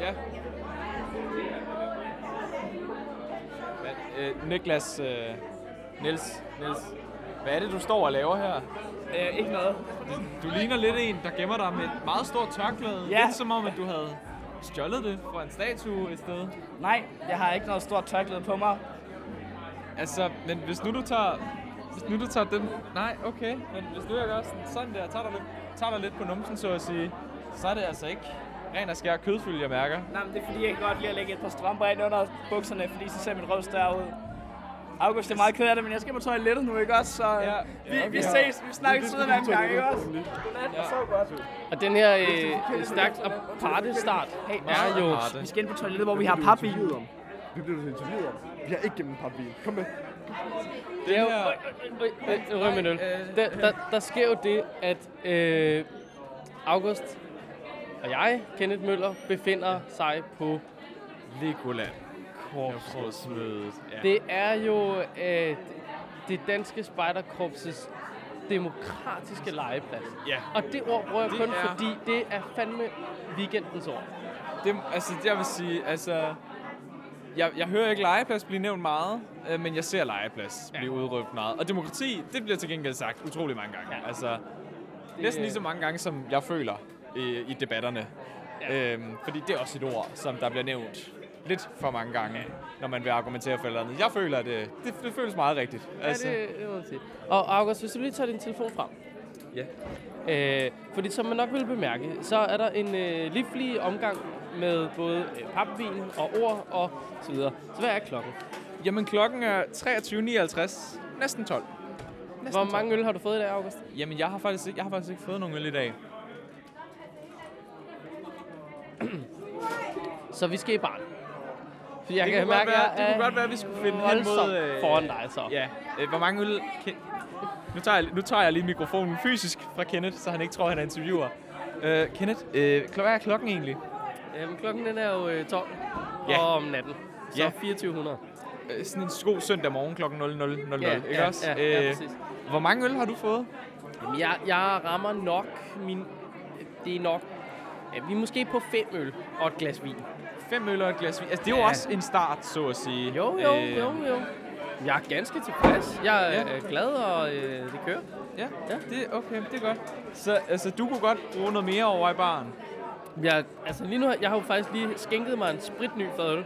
Ja. Men, øh, Niklas, øh, Niels, Niels, hvad er det, du står og laver her? Øh, ikke noget. Du ligner lidt en, der gemmer dig med et meget stort tørklæde. Ja. Lidt som om, at du havde stjålet det fra en statue et sted. Nej, jeg har ikke noget stort tørklæde på mig. Altså, men hvis nu du tager... Hvis nu du tager den... Nej, okay. Men hvis du gør sådan, sådan der, tager dig, lidt, tager dig lidt på numsen, så at sige, så er det altså ikke ren og skær kødfyld, jeg mærker. Nej, men det er fordi, jeg kan godt lide at lægge et par strømper ind under bukserne, fordi så ser min røv større ud. August er meget ked af det, men jeg skal på toilettet nu, ikke også? Så Ja. ja, vi, Ja, vi okay. ses, vi snakkes ved en anden gang, ikke også? Godnat, og så godt. Og den her øh, stærkt aparte start Hey, er jo... Vi skal ind på toilettet, hvor vi har papbil. Vi bliver nødt til interviewet om. Vi har ikke gennem en papbil. Kom med. Det er jo... Øh, øh, Røg med. Der, der, der sker jo det, at øh, August og jeg, Kenneth Møller, befinder sig på Legoland. Korpsrådsmødet. Ja. Det er jo øh, det danske spejderkorpses demokratiske legeplads. Ja. Og det ord bruger jeg Det kun, er- fordi det er fandme weekendens ord. Det, altså, det jeg vil sige, altså... Jeg, jeg hører ikke legeplads blive nævnt meget, øh, men jeg ser legeplads blive udråbt meget. Og demokrati, det bliver til gengæld sagt utrolig mange gange. Ja. Altså, næsten lige så mange gange, som jeg føler i, i debatterne. Ja. Øhm, fordi det er også et ord, som der bliver nævnt lidt for mange gange, når man vil argumentere for eller andet. Jeg føler, at det, det, det føles meget rigtigt. Altså. Ja, det, det må man sige. Og August, hvis du lige tager din telefon frem. Ja. Øh, fordi som man nok vil bemærke, så er der en øh, livlig omgang med både øh, papvin og ord og så videre. Så hvad er klokken? Jamen, klokken er 23.59. Næsten 12. Næsten Hvor mange øl har du fået i dag, August? Jamen, jeg har faktisk ikke, jeg har faktisk ikke fået nogen øl i dag. Så vi skal i barn. For jeg det kan kunne mærke, godt være, at det kunne godt være, at vi skulle finde hen voldsomt mod... øh, foran dig, så. Ja, øh, hvor mange øl... Nu tager, jeg, nu tager jeg lige mikrofonen fysisk fra Kenneth, så han ikke tror, han er interviewer. Øh, Kenneth, øh, kl- hvad er klokken egentlig? Jamen, klokken den er jo øh, 12 Ja. og om natten. Så Ja. 2400. Øh, sådan en god søndag morgen klokken 00.00, Ja, ikke ja, også? ja, ja, Øh, præcis. hvor mange øl har du fået? Jamen, jeg, jeg rammer nok min... Det er nok... Ja, vi er måske på fem øl og et glas vin. Fem øl og et glas vin. Altså, det er jo Ja. også en start, så at sige. Jo, jo, Øh, jo, jo. Jeg er ganske tilfreds. Jeg er Ja. ja. glad, og øh, det kører. Ja, ja. Det, okay, det er godt. Så altså, du kunne godt bruge noget mere over i baren. Jeg, altså lige nu, jeg har jo faktisk lige skænket mig en spritny fadøl,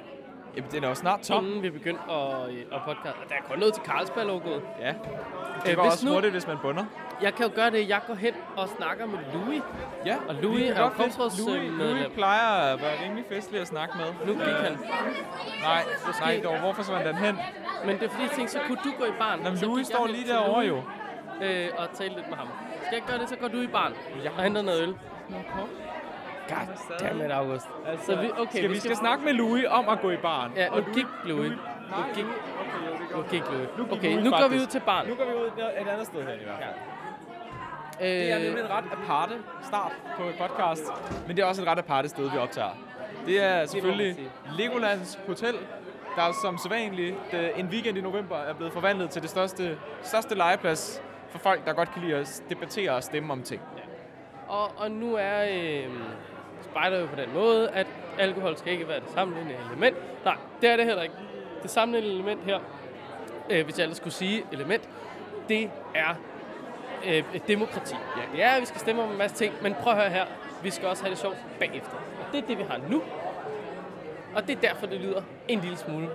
Jamen, den er jo snart tom. inden vi begyndte at, øh, at podcast. Der er kun noget til Carlsberg-logoet. Ja. Det Øh, går hvis også nu- hurtigt, hvis man bunder. Jeg kan jo gøre det, jeg går hen og snakker med Louis. Ja, Og Louis er korpsrådsmedlem. Louis, Louis plejer at være rimelig festlig at snakke med. Nu gik han. Nej, nej, dog, hvor forsvandt den hen? Men det er fordi, jeg tænkte, så kunne du gå i barn. Jamen, så Louis står lige derovre jo. Øh, og tale lidt med ham. Skal jeg gøre det, så går du i barn og henter noget øl. Damn it, August. Altså, Så vi, okay, skal vi skal snakke med Louis om at gå i baren. Ja, nu Og gik Louis. Nu gik, nu gik Louis. Okay, Louis nu går vi ud til barn. Nu går vi ud et andet sted hen i hvert fald. Det er Øh, nemlig en ret aparte start på et podcast, men det er også et ret aparte sted, vi optager. Det er selvfølgelig. Legolands Hotel, der som sædvanligt øh, en weekend i november er blevet forvandlet til det største, største legeplads for folk, der godt kan lide at debattere og stemme om ting. og, og nu er øh, spejder jo på den måde, at alkohol skal ikke være det samlende element. Nej, det er det heller ikke. Det samlende element her, øh, hvis jeg ellers skulle sige element, det er øh, et demokrati. Ja, det er, at vi skal stemme om en masse ting, men prøv at høre her. Vi skal også have det sjovt bagefter. Og det er det, vi har nu. Og det er derfor, det lyder en lille smule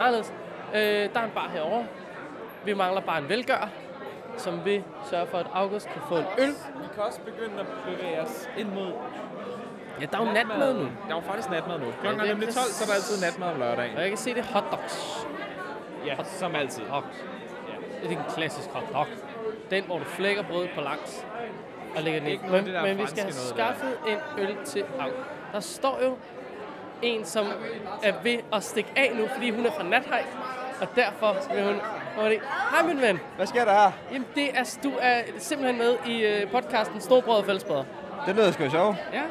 anderledes. Øh, der er en bar herovre. Vi mangler bare en velgør, som vil sørge for, at August kan få en øl. Vi kan også begynde at bevæge os ind mod Ja, der er jo natmad nu. Der er jo faktisk natmad nu. Klokken det er er nemlig 12, så er der altid natmad om lørdagen. Og jeg kan se, det er hotdogs. Ja, som altid. Hotdogs. Ja. Det er en klassisk hotdog. Den, hvor du flækker brødet på langs og lægger den i. Men, det men vi skal have noget der. skaffet en øl til August. Der står jo en, som er ved at stikke af nu, fordi hun er fra Nathaj. Og derfor vil hun... Hvor er det? Hej, min ven. Hvad sker der her? Jamen, det er, du er simpelthen med i øh, podcasten Storbrød og Fællesbrød. Det lyder sgu sjovt. Ja.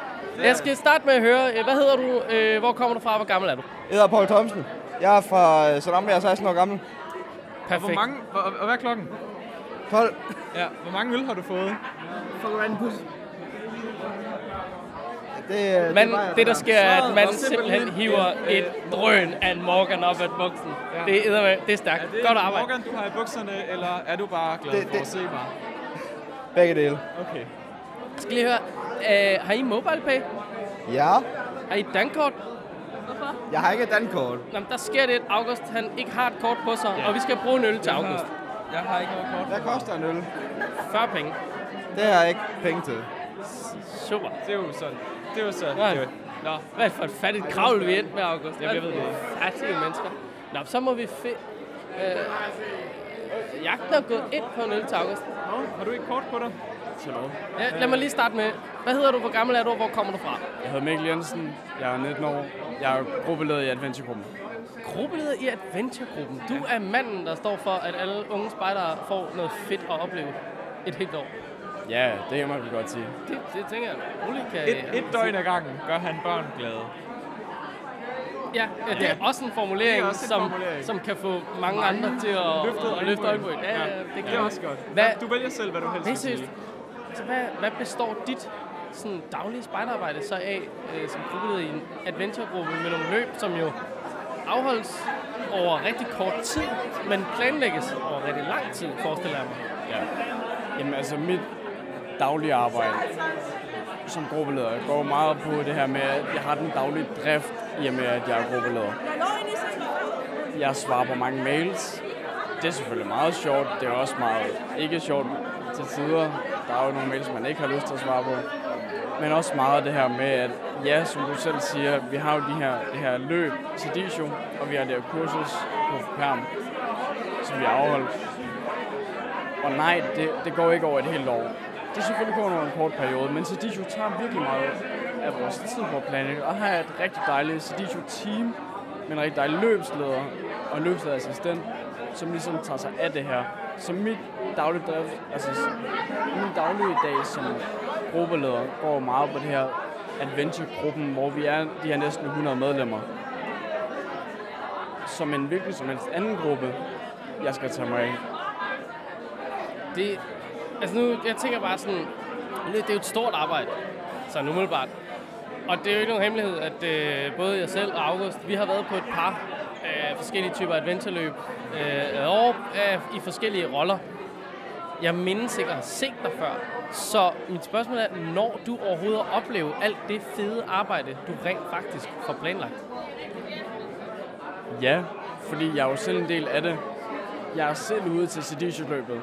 Jeg skal starte med at høre, øh, hvad hedder du, øh, hvor kommer du fra, hvor gammel er du? Jeg hedder Paul Thomsen. Jeg er fra øh, Sønderhamn, jeg er 16 år gammel. Og hvor mange, og, og hvad er klokken? 12. Ja, hvor mange øl har du fået? Får du en bus? Det, var jeg det, der sker, er, at man simpelthen simpelthen hiver et, et drøn af en Morgan op af buksen. Det, er, det er stærkt. Er det Godt arbejde. Morgan, du har i bukserne, eller er du bare glad Det- for det- at se mig? Begge dele. Okay. Jeg skal lige høre, øh, har I MobilePay? Ja. Har I dankort? Jeg har ikke et dankort. Jamen, der sker det, at August han ikke har et kort på sig, Ja. og vi skal bruge en øl til Jeg August. har, jeg har ikke noget kort. Hvad koster en øl? 40 penge. Det har jeg ikke penge til. Super. Det er jo sådan. Det er jo sådan. Nej. Jo- Nå, Hvad for et fattigt kravl, vi endte med, August? Jamen, jeg ved det ikke. Fattige mennesker. Nå, så må vi finde... Øh, jagten er gået ind på en øl til August. Nå, har du ikke kort på dig? Ja, lad mig lige starte med, hvad hedder du, hvor gammel er du, og hvor kommer du fra? Jeg hedder Mikkel Jensen. Jeg er 19 år. Jeg er gruppeleder i Adventuregruppen. Gruppeleder i Adventure-gruppen. Du er manden, der står for, at alle unge spejdere får noget fedt at opleve et helt år. Ja, det kan man vel godt sige. Det, det tænker jeg, roligt kan Et, et døgn ad gangen gør han børn glade. Ja, ja, det er også en formulering, er også en som, formulering. som kan få mange andre til at løfte øjenbryn. Ja, ja, det, Det er også godt. Hvad, Du vælger selv, hvad du helst vil sige. Så hvad, hvad består dit sådan, daglige spejderarbejde så af øh, som gruppeleder i en adventuregruppe med nogle løb, som jo afholdes over rigtig kort tid, men planlægges over rigtig lang tid, forestiller jeg mig. Ja. Jamen altså, mit daglige arbejde som gruppeleder går meget på det her med, at jeg har den daglige drift i og med, at jeg er gruppeleder. Jeg svarer på mange mails. Det er selvfølgelig meget sjovt. Det er også meget ikke sjovt til tider. Der er jo nogle mails, man ikke har lyst til at svare på. Men også meget det her med, at ja, som du selv siger, vi har jo de her, det her løb til Disho, og vi har det her kursus på Perm, som vi har afholdt. Og nej, det, det går ikke over et helt år. Det er selvfølgelig kun over en kort periode, men Sedisho tager virkelig meget af vores tid på planlægge. Og her er et rigtig dejligt Sedisho-team med en rigtig dejlig løbsleder og en løbsleder-assistent, som ligesom tager sig af det her. Så mit daglige, drift, altså min daglige dag som gruppeleder går meget på det her adventure-gruppen, hvor vi er de her næsten 100 medlemmer. Som en hvilken som helst anden gruppe, jeg skal tage mig af. Det, altså nu, jeg tænker bare sådan, det er jo et stort arbejde, sådan umiddelbart. Og det er jo ikke nogen hemmelighed, at øh, både jeg selv og August, vi har været på et par forskellige typer adventureløb øh, og øh, i forskellige roller. Jeg mindes ikke at have set dig før. Så mit spørgsmål er, når du overhovedet oplever alt det fede arbejde, du rent faktisk får planlagt? Ja, fordi jeg er jo selv en del af det. Jeg er selv ude til Sedisho-løbet.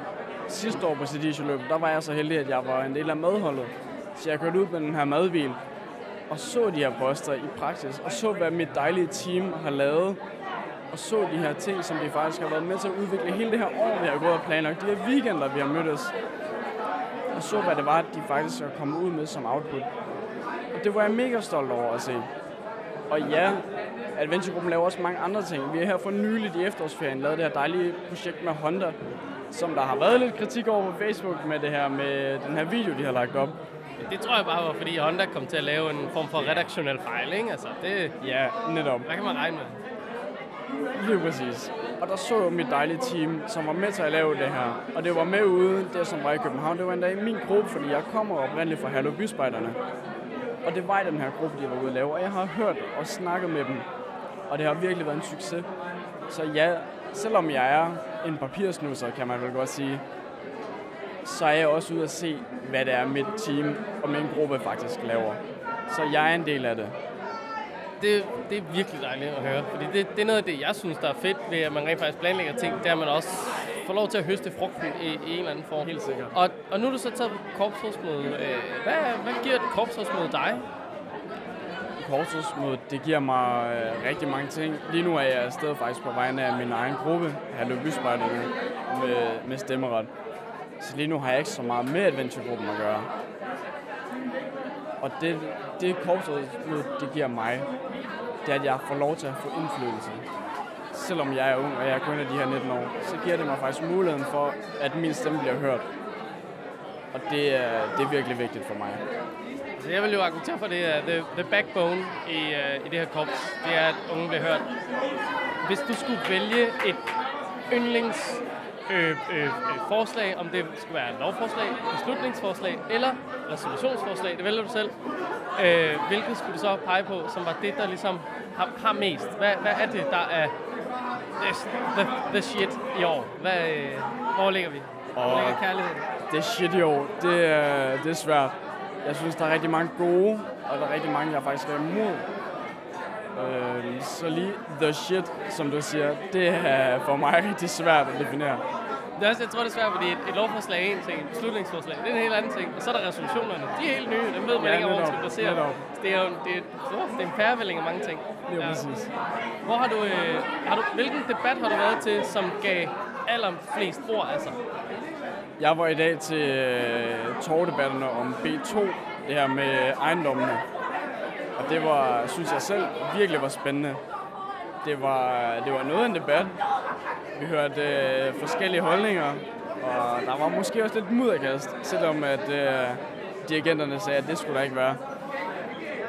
Sidste år på Sedisho-løbet, der var jeg så heldig, at jeg var en del af madholdet. Så jeg kørte ud med den her madbil og så de her poster i praksis, og så, hvad mit dejlige team har lavet, og så de her ting, som de faktisk har været med til at udvikle hele det her år, vi har gået og planlagt, de her weekender, vi har mødtes, og så, hvad det var, de faktisk er kommet ud med som output. Og det var jeg mega stolt over at se. Og ja, Adventuregruppen laver også mange andre ting. Vi har her for nyligt i efterårsferien lavet det her dejlige projekt med Honda, som der har været lidt kritik over på Facebook med det her med den her video, de har lagt op. Det tror jeg bare var, fordi Honda kom til at lave en form for redaktionel fejl, ikke? Altså, det, Ja, netop. hvad kan man regne med? Lige præcis. Og der så jeg mit dejlige team, som var med til at lave det her. Og det var med ude, det som var i København. Det var endda i min gruppe, fordi jeg kommer oprindeligt fra Hallo Byspejderne. Og det var i den her gruppe, de var ude at lave. Og jeg har hørt og snakket med dem. Og det har virkelig været en succes. Så ja, selvom jeg er en papirsnusser, kan man vel godt sige, så er jeg også ude at se, hvad det er, mit team og min gruppe faktisk laver. Så jeg er en del af det. Det, det er virkelig dejligt at høre, fordi det, det er noget af det, jeg synes, der er fedt ved, at man rent faktisk planlægger ting, det er, at man også får lov til at høste frugten i, i en eller anden form. Helt sikkert. Og, og nu er du så taget på korpsrådsmøde. Øh, hvad, hvad giver et korpsrådsmøde dig? Korttidsmødet, det giver mig øh, rigtig mange ting. Lige nu er jeg afsted faktisk på vegne af min egen gruppe, Hallo Byspejderne, med, med stemmeret. Så lige nu har jeg ikke så meget med Adventuregruppen at gøre. Og det, det korpsmødet, det giver mig, det er, at jeg får lov til at få indflydelse. Selvom jeg er ung, og jeg er kun af de her 19 år, så giver det mig faktisk muligheden for, at min stemme bliver hørt. Og det er, det er virkelig vigtigt for mig. Så jeg vil jo argumentere for det, at the, the backbone i, uh, i det her korps, det er, at unge bliver hørt. Hvis du skulle vælge et yndlings øh, øh, øh, forslag, om det skulle være et lovforslag, beslutningsforslag eller resolutionsforslag, det vælger du selv. Øh, hvilket skulle du så pege på, som var det, der ligesom har, har mest? Hvad, hvad er det, der er the, the, the shit i år? Hvad, øh, hvor ligger vi? Hvor Åh. ligger kærligheden? Det shit i år. Det er, det er svært. Jeg synes, der er rigtig mange gode, og der er rigtig mange, jeg faktisk er imod. Øh, så lige the shit, som du siger, det er for mig rigtig svært at definere. Det er også, jeg tror, det er svært, fordi et, et lovforslag er en ting, et beslutningsforslag det er en helt anden ting. Og så er der resolutionerne. De er helt nye, dem ved man Ja, ikke, hvor man skal placere. Det er jo det er, oh, det er en pærevælling af mange ting. Lige præcis. Hvor har du, øh, har du, hvilken debat har du været til, som gav allerflest ord af sig? Jeg var i dag til øh, torvdebatterne om B2, det her med ejendommene. Og det var, synes jeg selv, virkelig var spændende. Det var, det var noget af en debat. Vi hørte øh, forskellige holdninger, og der var måske også lidt mudderkast, selvom at øh, dirigenterne sagde, at det skulle der ikke være.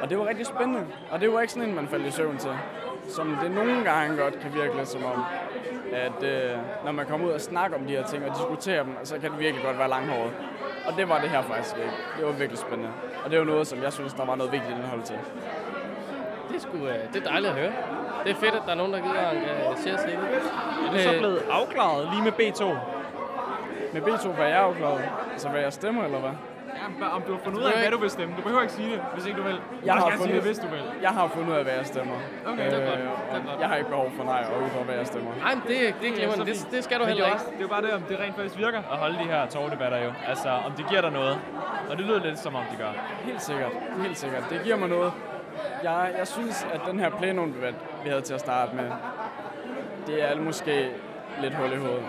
Og det var rigtig spændende, og det var ikke sådan en, man faldt i søvn til. Som det nogle gange godt kan virke lidt som om, at øh, når man kommer ud og snakker om de her ting og diskuterer dem, så kan det virkelig godt være langhåret. Og det var det her faktisk ikke. Det var virkelig spændende. Og det var noget, som jeg synes, der var noget vigtigt indhold til. Det er, sgu, øh, det er dejligt at høre. Det er fedt, at der er nogen, der gider at engagere sig i det. Er det så blevet afklaret lige med B2? Med B2 var jeg afklaret. Altså, hvad jeg stemmer, eller hvad? Ja, om du har fundet ud af, hvad du vil stemme. Du behøver ikke sige det, hvis ikke du vil. Du Jeg har gerne sige fundet- det, hvis du vil. Jeg har fundet ud af, hvad jeg stemmer. Okay, det er godt. Øh, Det er godt. Jeg har ikke behov for nej og ytre, hvad jeg stemmer. Nej, men det, det er glimrende. Det, det skal du heller det er ikke. Det er jo bare det, om det rent faktisk virker at holde de her tårdebatter jo. Altså, om de giver dig noget. Og det lyder lidt som om, de gør. Helt sikkert. Helt sikkert. Det giver mig noget. Jeg, jeg synes, at den her plenum, vi havde til at starte med, det er måske lidt hul i hovedet.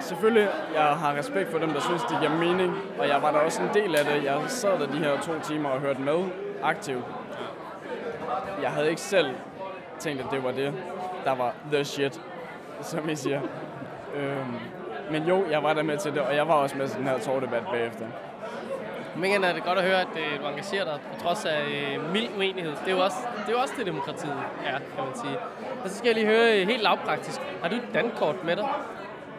Selvfølgelig, jeg har respekt for dem, der synes, det giver mening, og jeg var der også en del af det. Jeg sad der de her to timer og hørte med aktivt. Jeg havde ikke selv tænkt, at det var det, der var the shit, som I siger. Øhm, men jo, jeg var der med til det, og jeg var også med til den her tårdebat bagefter. Men er det godt at høre, at øh, du engagerer dig på trods af øh, mild uenighed. Det er, jo også, det er jo også det, demokratiet er, kan man sige. Og så skal jeg lige høre øh, helt lavpraktisk. Har du et dankort med dig?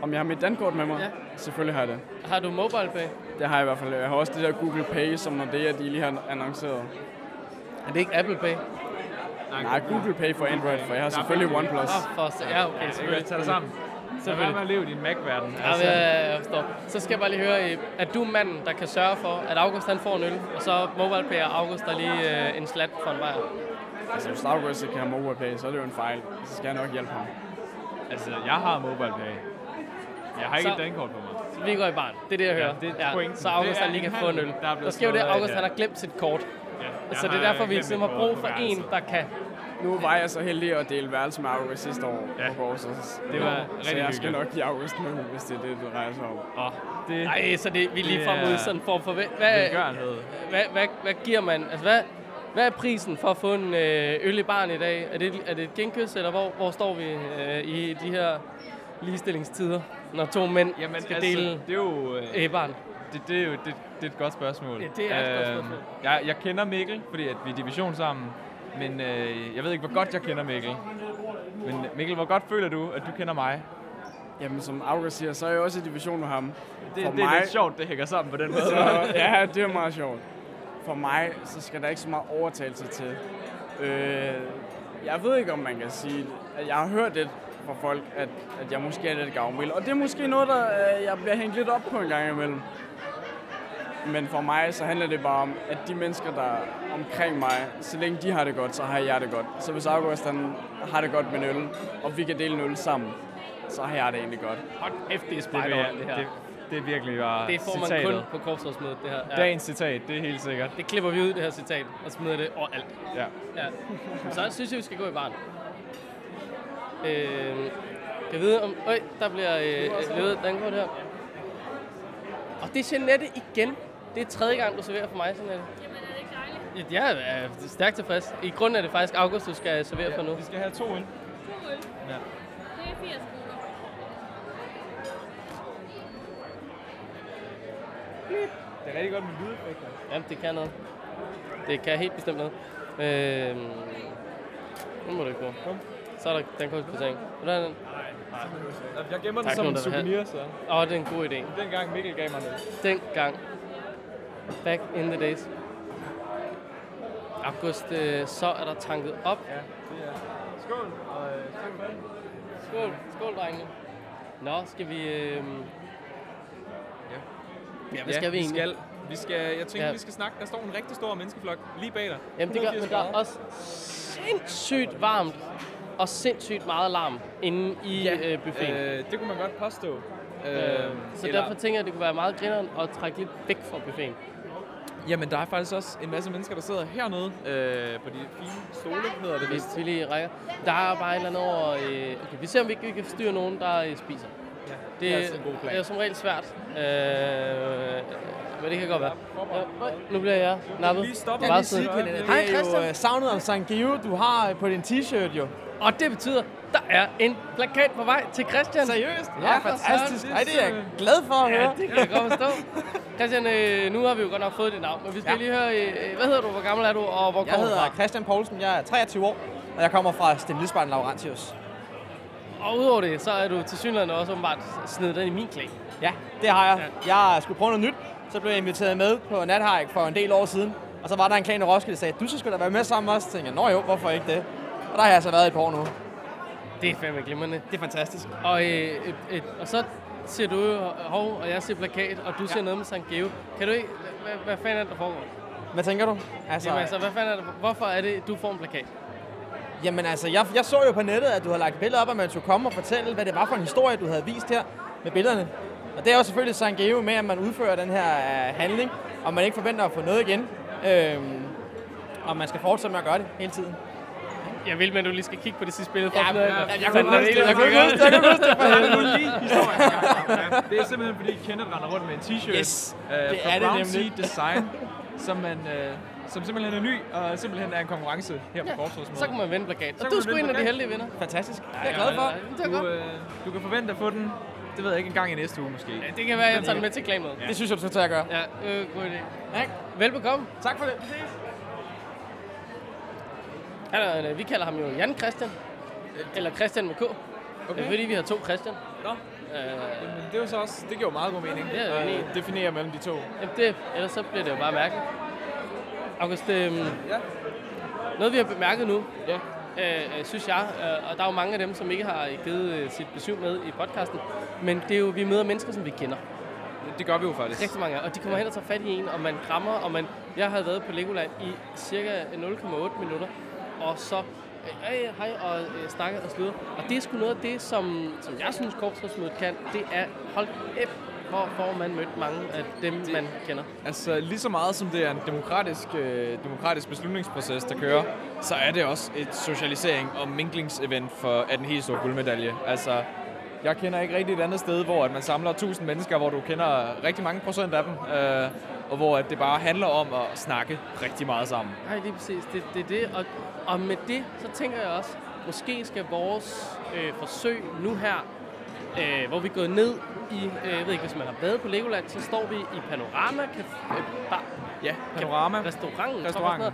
Om jeg har mit dankort med mig? Ja. Selvfølgelig har jeg det. Har du MobilePay? Det har jeg i hvert fald. Jeg har også det der Google Pay, som når det er, de lige har annonceret. Er det ikke Apple Pay? Nej, Google Pay for Android, for jeg har selvfølgelig OnePlus. Åh, for, ja, okay, selvfølgelig. tage dig sammen. Så hvad med at leve i din Mac-verden? Ja, men jeg, jeg forstår. Så skal jeg bare lige høre, øh, at du manden, der kan sørge for, at August han får en øl, og så MobilePay og August der lige øh, en slat for en vejr. Altså, hvis August ikke kan have mobile pay, så er det jo en fejl. Så skal jeg nok hjælpe ham. Altså, jeg har MobilePay. Jeg har ikke Så- et dankort på mig. Så vi går i barn. Det er det, jeg Ja, hører. det er pointen. så August han lige kan få en øl. der er Der sker jo det, August her. han har glemt sit kort. Ja, Så det er derfor, vi har brug for en, der kan. Nu var jeg så heldig at dele værelse med August sidste år Ja. på Borgers. Det var Så rigtig jeg skal hyggeligt. nok give August nu, hvis det er det, du rejser om. Åh, det Nej, så det, vi er lige frem ud sådan en form for... Hvad, hvad, hvad, hvad, hvad giver man? Altså, hvad, hvad er prisen for at få en øh, øl i barn i dag? Er det, er det et genkys, eller hvor, hvor står vi øh, i de her ligestillingstider, når to mænd Jamen, skal altså, dele det er jo... øh, øh, barn? Det, det, er jo det, det er et godt spørgsmål. Ja, det er et godt Øhm, spørgsmål. Jeg, jeg kender Mikkel, fordi at vi er division sammen. Men øh, jeg ved ikke, hvor godt jeg kender Mikkel. Men Mikkel, hvor godt føler du, at du kender mig? Jamen, som August siger, så er jeg også i division med ham. Det, For det er mig- lidt sjovt, det hænger sammen på den måde. Så, ja, det er meget sjovt. For mig, så skal der ikke så meget overtagelse til. Øh, jeg ved ikke, om man kan sige, at jeg har hørt det fra folk, at, at jeg måske er lidt gavmild. Og det er måske noget, der øh, jeg bliver hængt lidt op på en gang imellem. Men for mig, så handler det bare om, at de mennesker, der er omkring mig, så længe de har det godt, så har jeg det godt. Så hvis August han har det godt med en øl, og vi kan dele en øl sammen, så har jeg det egentlig godt. Hold kæft, det er det, spejder, jeg, det her. det, det er virkelig bare Det får man citatet. kun på korpsrådsmødet, det her. Ja. Dagens citat, det er helt sikkert. Det klipper vi ud, det her citat, og smider det overalt. Ja. Ja. Så synes jeg, vi skal gå i barn. Øh, kan jeg vide om... Øj, der bliver øh, levet dankort her. Og det er Jeanette igen. Det er tredje gang, du serverer for mig, Jeanette. Jamen, er det ikke dejligt? Ja, Jeg er stærkt tilfreds. I grunden er det faktisk August, du skal servere for nu. Vi skal have to øl. To øl. Ja. Det er 80 kroner. Det er rigtig godt med lydeffekter. Ja, det kan noget. Det kan helt bestemt noget. Øh, nu må du ikke gå. Så er der dankortskvittering. Vil du have den? Jeg gemmer den Tak, som en souvenir, så. Åh, oh, det er en god idé. Dengang Mikkel gav mig det. Dengang. Back in the days. August, øh, så er der tanket op. Ja, det er. Skål, og øh, tak for det. Skål, skål, drengene. Nå, skal vi... Øh... Ja, hvad skal vi vi egentlig? skal, vi skal, jeg tænker, Ja. vi skal snakke. Der står en rigtig stor menneskeflok lige bag dig. Jamen det gør, men 180 der er også sindssygt varmt og sindssygt meget larm inde i ja, øh, buffeten. Øh, Øh, det kunne man godt påstå. Øh, øh, så eller- derfor tænker jeg, at det kunne være meget grineren at trække lidt væk fra buffeten. Jamen, der er faktisk også en masse mennesker, der sidder hernede øh, på de fine stole, hedder det vist. vi lige rækker. Der er bare et eller andet over... Øh, okay, vi ser, om vi ikke kan forstyrre nogen, der øh, spiser. Ja, Det, er altså en god plan. det er som regel svært. Øh, men det kan godt være. Ja, nu bliver jeg nappet. Lige stoppe Pernille. Hej, Det er jo Christian. øh, savnet om St. Geo, du har på din t-shirt jo. Og det betyder, der er en plakat på vej til Christian. Seriøst? Ja, Ja, fantastisk. Ej, det er jeg glad for at Ja, høre. det kan jeg godt forstå. Christian, øh, nu har vi jo godt nok fået dit navn, men vi skal Ja. lige høre, øh, hvad hedder du, hvor gammel er du, og hvor Jeg kommer du hedder fra? Christian Poulsen, jeg er 23 år, og jeg kommer fra Stenlidsbarn Laurentius. Og udover det, så er du til synligheden også åbenbart snedet den i min klan. Ja, det har jeg. Jeg skulle prøve noget nyt, så blev jeg inviteret med på Nathike for en del år siden. Og så var der en klan i Roskilde, der sagde, du skulle da være med sammen os. Så tænkte jeg, nå jo, hvorfor ikke det? Og der har jeg så været i et par år nu. Det er fandme glimrende. Det er fantastisk. Og, øh, et, og så ser du hov, og jeg ser plakat, og du ser noget med St. Geo. Kan du ikke, hvad, hvad fanden er det, der foregår? Hvad tænker du? Altså, Jamen altså, hvad fanden er det, hvorfor er det, du får en plakat? Jamen altså, jeg, jeg så jo på nettet, at du havde lagt billeder op, at man skulle komme og fortælle, hvad det var for en historie, du havde vist her med billederne. Og det er jo selvfølgelig St. Geo med, at man udfører den her uh, handling, og man ikke forventer at få noget igen. Øhm, og man skal fortsætte med at gøre det hele tiden. Jeg vil, men du lige skal kigge på det sidste billede for Ja, at ja, hvad jeg fanden kunne er huske det, jeg kunne der huske det, jeg kunne huske det. Jeg kunne lige historien. Ja, det er simpelthen fordi Kenneth render rundt med en t-shirt Yes, øh, det fra er det Brown nemlig. Sea Design, som, man, øh, som simpelthen er ny og simpelthen er en konkurrence her på Ja, Forsvarsmødet. så kan man vinde plakat. Så Og du er sgu en af de heldige vinder. Fantastisk. Det er jeg glad for. Ja, det Du, godt. øh, du kan forvente at få den, det ved jeg ikke, en gang i næste uge måske. Ja, det kan være, at jeg tager den med til klanmødet. Det synes jeg, du skal tage at gøre. Ja, øh, god idé. Ja. Velbekomme. Tak for det. Han er, øh, vi kalder ham jo Jan Christian. Eller Christian med K. Okay. Fordi, vi har to Christian. Nå, Øh, men det er jo så også, det giver meget god mening. Det er at definere mellem de to. jamen det, ellers så bliver det jo bare mærkeligt. August, øh, Ja. noget vi har bemærket nu, Ja. øh, øh, synes jeg, øh, og der er jo mange af dem, som ikke har givet øh, sit besøg med i podcasten, men det er jo, vi møder mennesker, som vi kender. Det gør vi jo faktisk. Rigtig mange og de kommer hen og tager fat i en, og man krammer, og man... Jeg har været på Legoland i cirka 0,8 minutter, og så øh, hej og øh, snakker og slutter. Og det er sgu noget af det, som, som jeg synes, korpsrådsmødet kan, det er, hold kæft, hvor får man mødt mange af dem, det, man kender. Altså lige så meget som det er en demokratisk, øh, demokratisk beslutningsproces, der kører, så er det også et socialisering og minglingsevent for at den helt store guldmedalje. Altså, jeg kender ikke rigtig et andet sted, hvor at man samler 1000 mennesker, hvor du kender rigtig mange procent af dem, øh, og hvor at det bare handler om at snakke rigtig meget sammen. Nej, lige præcis. Det, det er det. Og, og med det, så tænker jeg også, måske skal vores øh, forsøg nu her, øh, hvor vi er gået ned i, øh, jeg ved ikke, hvis man har været på Legoland, så står vi i Panorama Café, øh, bar, Ja, panorama. restauranten, Restauranten. Sådan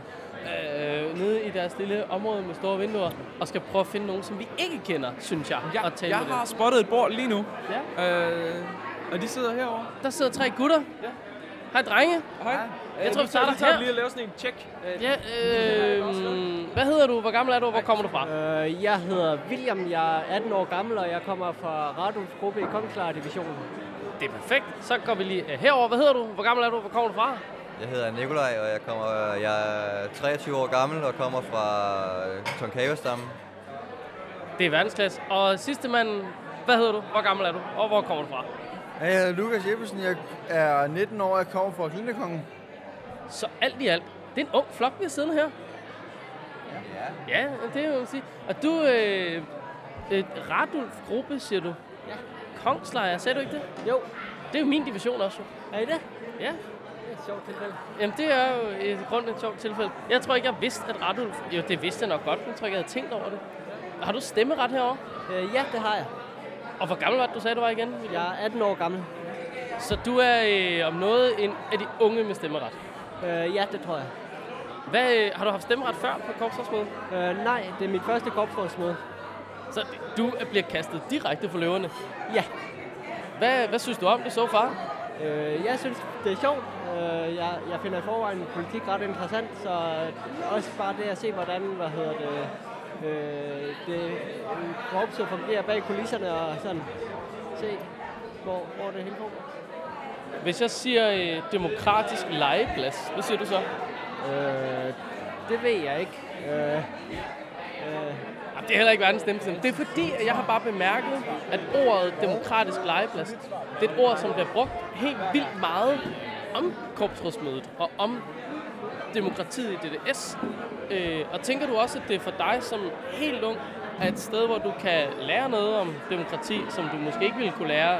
noget, øh, nede i deres lille område med store vinduer, og skal prøve at finde nogen, som vi ikke kender, synes jeg, Jeg, og tale jeg med dem. har spottet et bord lige nu, Ja. øh, og de sidder herovre. Der sidder tre gutter. Ja. Hej, drenge. Hej. Jeg tror, vi starter vi tager her. lige at lave sådan en check. Øh, Ja, øh, hvad hedder du? Hvor gammel er du? Hvor kommer du fra? Øh, jeg hedder William, jeg er 18 år gammel, og jeg kommer fra Radulfs gruppe i Kongslar divisionen. Det er perfekt. Så går vi lige øh, herover. Hvad hedder du? Hvor gammel er du? Hvor kommer du fra? Jeg hedder Nikolaj, og jeg, kommer, jeg er 23 år gammel og kommer fra Tonkavestammen. Det er verdensklasse. Og sidste mand, hvad hedder du? Hvor gammel er du? Og hvor kommer du fra? Jeg hedder Lukas Jeppesen, jeg er 19 år, jeg kommer fra Klindekongen. Så alt i alt, det er en ung flok, vi har siddende her. Ja. Ja, det må man sige. Og du, øh, et Radulf gruppe, siger du? Ja. Kongslejr, sagde du ikke det? Jo, Det er jo min division også. jo. er I det? Ja. Det er et sjovt tilfælde. Jamen, det er jo et grund et sjovt tilfælde. Jeg tror ikke, jeg vidste, at Radulf... Jo, det vidste jeg nok godt, men jeg tror ikke, jeg havde tænkt over det. Har du stemmeret herovre? Øh, ja, det har jeg. Og hvor gammel var det, du sagde, du var igen? Jeg er 18 år gammel. Så du er øh, om noget en af de unge med stemmeret. Øh, ja, det tror jeg. Hvad, øh, har du haft stemmeret før på korpsrådsmødet? Øh, nej, det er mit første korpsrådsmøde. Så du bliver kastet direkte for løverne. Ja, Hvad, hvad synes du om det så far? øh, jeg synes, det er sjovt. Øh, jeg, jeg finder i forvejen politik ret interessant, så også bare det at se, hvordan, hvad hedder det, øh, det korpset fungerer bag kulisserne og sådan se, hvor, hvor det hele foregår. Hvis jeg siger øh, demokratisk legeplads, hvad siger du så? Øh, det ved jeg ikke. Øh, øh, det er heller ikke verdens nemmeste. Det er fordi, at jeg har bare bemærket, at ordet demokratisk legeplads, det er et ord, som bliver brugt helt vildt meget om korpsrådsmødet og om demokratiet i DDS. Øh, og tænker du også, at det er for dig som helt ung er et sted, hvor du kan lære noget om demokrati, som du måske ikke ville kunne lære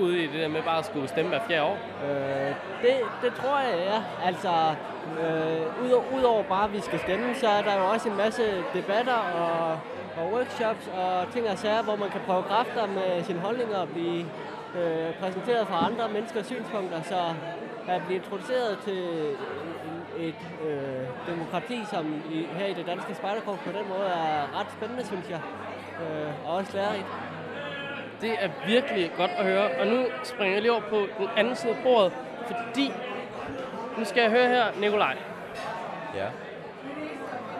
ude i det der med bare at skulle stemme hver fjerde år? Øh, det, det tror jeg, ja. Altså, øh, ud, udover bare, at vi skal stemme, så er der jo også en masse debatter og, og workshops og ting og sager, hvor man kan prøve kræfter med sine holdninger og blive øh, præsenteret for andre menneskers synspunkter. Så at blive introduceret til et øh, demokrati, som i, her i det danske spejderkorps på den måde er ret spændende, synes jeg. Øh, og også lærerigt. Det er virkelig godt at høre. Og nu springer jeg lige over på den anden side af bordet, fordi nu skal jeg høre her, Nikolaj. Ja.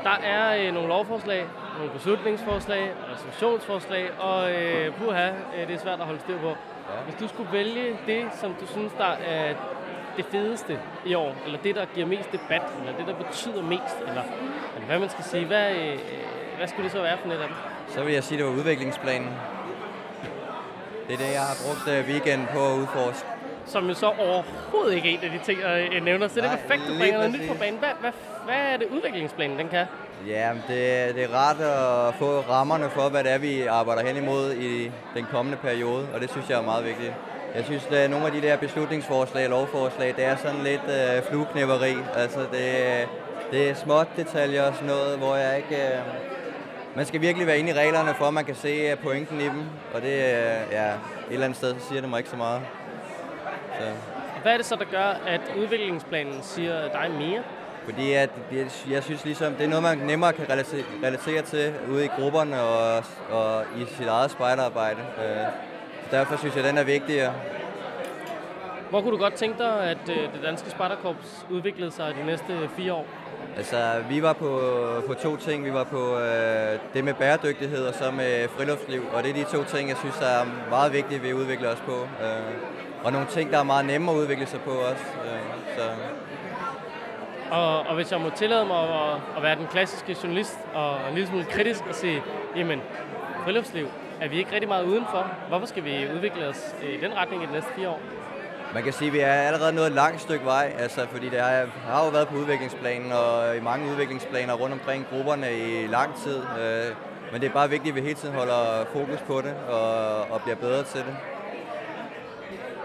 Der er øh, nogle lovforslag, nogle beslutningsforslag, resolutionsforslag, og øh, puha, øh, det er svært at holde styr på. Ja. Hvis du skulle vælge det, som du synes, der er det fedeste i år, eller det, der giver mest debat, eller det, der betyder mest, eller, eller hvad man skal sige, hvad, øh, hvad skulle det så være for net af dem? Så vil jeg sige, det var udviklingsplanen. Det er det, jeg har brugt øh, weekenden på at udforske. Som jo så overhovedet ikke er en af de ting, jeg nævner. Så det er Nej, perfekt, lige bringer noget nyt på banen. Hvad, hvad, hvad er det udviklingsplanen, den kan? Ja, det, det er rart at få rammerne for, hvad det er, vi arbejder hen imod i den kommende periode, og det synes jeg er meget vigtigt. Jeg synes, at nogle af de der beslutningsforslag og lovforslag, det er sådan lidt øh, flueknæpperi. Altså, det, det er småt detaljer og sådan noget, hvor jeg ikke... Øh, man skal virkelig være inde i reglerne, for at man kan se øh, pointen i dem, og det, øh, ja, et eller andet sted, så siger det mig ikke så meget. Så. Hvad er det så, der gør, at udviklingsplanen siger dig mere? Fordi at, jeg synes ligesom, det er noget, man nemmere kan relatere, relatere til ude i grupperne og, og i sit eget spejderarbejde. Øh, derfor synes jeg, den er vigtigere. Hvor kunne du godt tænke dig, at øh, det danske Spartakorps udviklede sig de næste fire år? Altså, vi var på, på to ting. Vi var på øh, det med bæredygtighed og så med friluftsliv. Og det er de to ting, jeg synes er meget vigtige, vi udvikler os på. Øh, og nogle ting, der er meget nemme at udvikle sig på også. Øh, så Og, og hvis jeg må tillade mig at, at være den klassiske journalist og en lille smule kritisk og sige, jamen, friluftsliv, er vi ikke rigtig meget udenfor? Hvorfor skal vi udvikle os i den retning i de næste fire år? Man kan sige, at vi er allerede nået et langt stykke vej, altså, fordi det har, har jo været på udviklingsplanen og i mange udviklingsplaner rundt omkring grupperne i lang tid. Øh, men det er bare vigtigt, at vi hele tiden holder fokus på det og, og bliver bedre til det.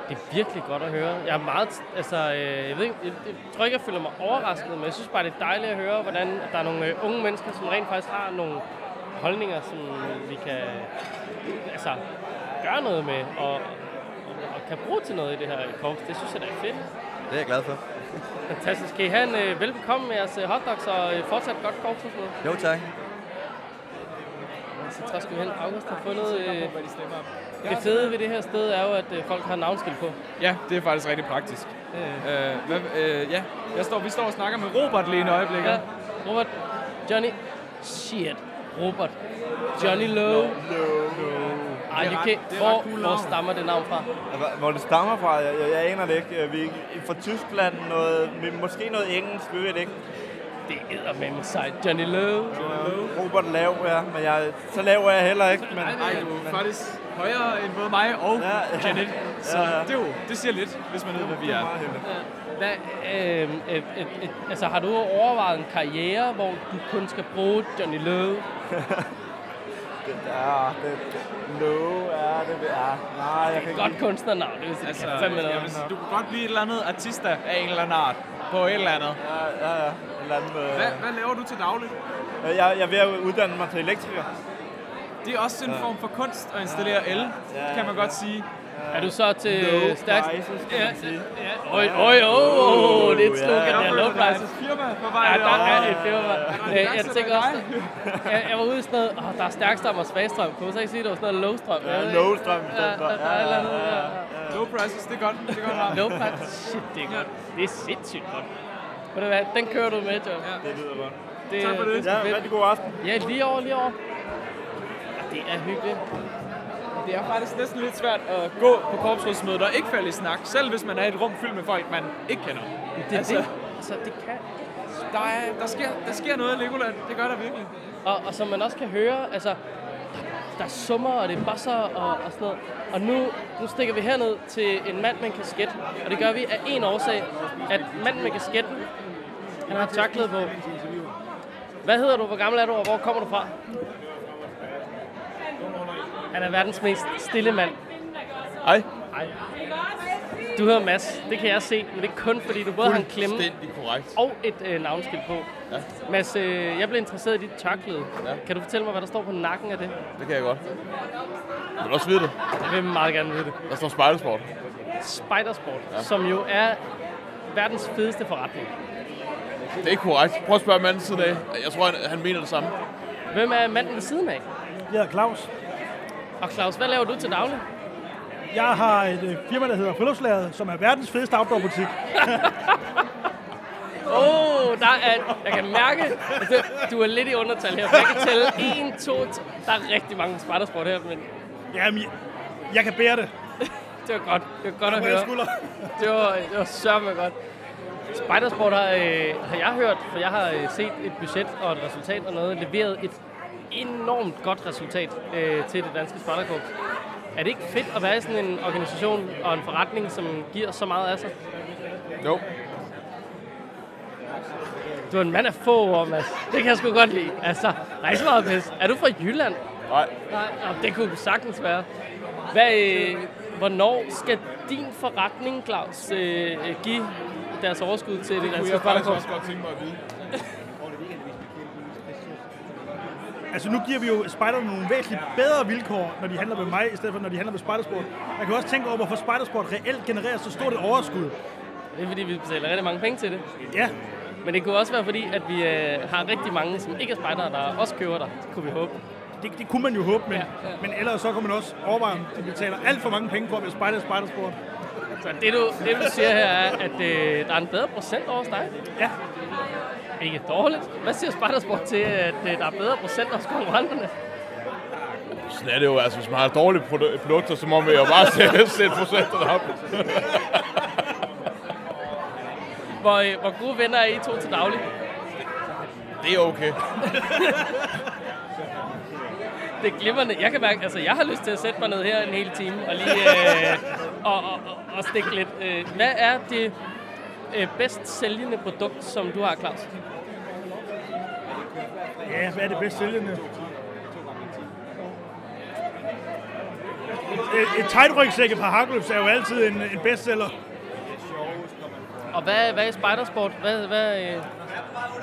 Det er virkelig godt at høre. Jeg er meget, altså, øh, jeg, ved jeg, jeg tror ikke, jeg føler mig overrasket, men jeg synes bare, det er dejligt at høre, hvordan der er nogle øh, unge mennesker, som rent faktisk har nogle holdninger, som vi kan altså, gøre noget med og, og, og kan bruge til noget i det her korps. Det synes jeg, der er fedt. Det er jeg glad for. Fantastisk. Kan I have en øh, velbekomme med jeres øh, hotdogs og øh, fortsat godt korpsrådsmøde? Jo, tak. Så tror jeg, skal vi hen. August har fundet... Øh, det fede ved det her sted er jo, at øh, folk har navnskilt på. Ja, det er faktisk rigtig praktisk. Øh, hvad, øh, ja, jeg står, vi står og snakker med Robert lige en øjeblik. Ja, Robert, Johnny, shit, Robert, Johnny Lowe. Ej, Det er you ret- can, det er hvor, cool hvor stammer det navn fra? Hvor- det stammer fra, jeg, jeg, jeg aner det ikke. Vi er fra Tyskland, noget, måske noget engelsk, vi ved det ikke. Det er med sejt. Johnny Lowe. Robert Lav, ja, men jeg, så lav er jeg heller ikke. Men, Ej, du er faktisk højere end både mig og Ja, ja. Janet. Så Ja, ja. det, er jo, det siger lidt, hvis man ved, hvad vi er. Hvad, øh, øh, øh, øh, altså, har du overvejet en karriere, hvor du kun skal bruge Johnny? Ja, det, det, Low, ja, det ja, nej, jeg kan ikke... Godt kunstnernavn, det vil sige, Altså, det kan fandme jeg vil sige, du kunne godt blive et eller andet artista af en eller anden art på et eller andet. Ja, ja, ja. En eller anden, øh, Hvad, hvad laver du til daglig? Øh, Jeg, jeg er ved at uddanne mig til elektriker. Det er også en form for kunst at installere el, Ja, kan man ja. godt sige. Er du så til Low stærkst? prices, kan man sige. Ja. Øj, øj, øj, det er et slogan, Ja, der low prices. Firma på Ja, der er et firma. en Øh, Jeg tænker også, jeg, jeg var ude i sådan noget, åh, der er stærkstrøm og svagstrøm. Kunne man så ikke sige, at der var sådan noget lowstrøm? Ja, low-strøm Ja, der, der er et eller andet. Ja, Low prices, det er godt. Det er godt. Low price. Shit, det er godt. Det er sindssygt godt. Ved du hvad, den kører du med, John. Ja. Det lyder godt. Det, Tak for det. det er Ja, rigtig god aften. Ja, lige over, lige over. Ja, Det er hyggeligt. Det er faktisk næsten lidt svært at gå på korpsrådsmødet og ikke falde i snak, selv hvis man er i et rum fyldt med folk, man ikke kender. Det er Altså- det. Altså, det kan. Der, er, der, sker, der sker noget i Legoland. Det gør der virkelig. Og, og som man også kan høre, altså, der er summer, og det er basser og, og sådan noget. Og nu, nu stikker vi herned til en mand med en kasket. Og det gør vi af en årsag, at manden med kasketten, han har tørklæde på. Hvad hedder du? Hvor gammel er du? Og hvor kommer du fra? Han er verdens mest stille mand. Hej. Du hedder Mads. Det kan jeg se, men det er kun fordi, du både har en klemme korrekt. og et øh, navnskilt på. Ja. Mads, øh, jeg blev interesseret i dit tørklæde. Ja. Kan du fortælle mig, hvad der står på nakken af det? Det kan jeg godt. Vil du også vide det? Jeg vil meget gerne vide det. Der står spejlesport. Spidersport, ja. som jo er verdens fedeste forretning. Det er ikke korrekt. Prøv at spørge manden siden af. Jeg tror, han, han mener det samme. Hvem er manden ved siden af? Jeg er Claus. Og Claus, hvad laver du til daglig? Jeg har et øh, firma, der hedder Friluftslæret, som er verdens fedeste outdoor-butik. Åh, oh, der er, jeg kan mærke, at du, du er lidt i undertal her. Jeg kan tælle 1, 2, 3. Der er rigtig mange spidersport her, men Jamen, jeg, jeg kan bære det. det var godt. Det var godt at høre. Det var, det var sørme godt. Spidersport har, øh, har jeg hørt, for jeg har øh, set et budget og et resultat og noget, leveret et enormt godt resultat øh, til det danske spejderkorps. Er det ikke fedt at være i sådan en organisation og en forretning, som giver så meget af sig? Jo. Du er en mand af få ord, Mads. Det kan jeg sgu godt lide. Altså, er så meget pis. Er du fra Jylland? Nej. Nej, det kunne sagtens være. Hvad, øh, hvornår skal din forretning, Claus, øh, give deres overskud til det Det kunne danske jeg faktisk også godt tænke mig at vide. Altså nu giver vi jo spejderne nogle væsentligt bedre vilkår, når de handler med mig, i stedet for når de handler med Spejdersport. Jeg kan også tænke over, hvorfor Spejdersport reelt genererer så stort et overskud. Det er fordi, vi betaler rigtig mange penge til det. Ja. Men det kunne også være fordi, at vi øh, har rigtig mange, som ikke er spejdere, der også køber der. Det kunne vi håbe. Det, det kunne man jo håbe, men, Ja, men ellers så kan man også overveje, om de betaler alt for mange penge for at være spejder Spejdersport. Så det du, det, du siger her er, at øh, der er en bedre procent over hos dig. Ja. Ikke dårligt. Hvad siger Spejdersport til, at øh, der er bedre procent hos konkurrenterne? Sådan er det jo. Altså, hvis man har dårlige produ- produkter, så må man jo bare sætte, sætte procenterne op. Hvor, øh, hvor gode venner er I to til daglig? Det er okay. Det er glimrende. Jeg kan mærke, altså jeg har lyst til at sætte mig ned her en hel time og lige øh, og, og, og, og stikke lidt. Øh, hvad er det øh, bedst sælgende produkt, som du har, Claus? Ja, hvad er det bedst sælgende? Et, et tight-rygsække fra Harkløfs er jo altid en, en bestseller. Og hvad, hvad er spejdersport? Hvad, hvad, øh,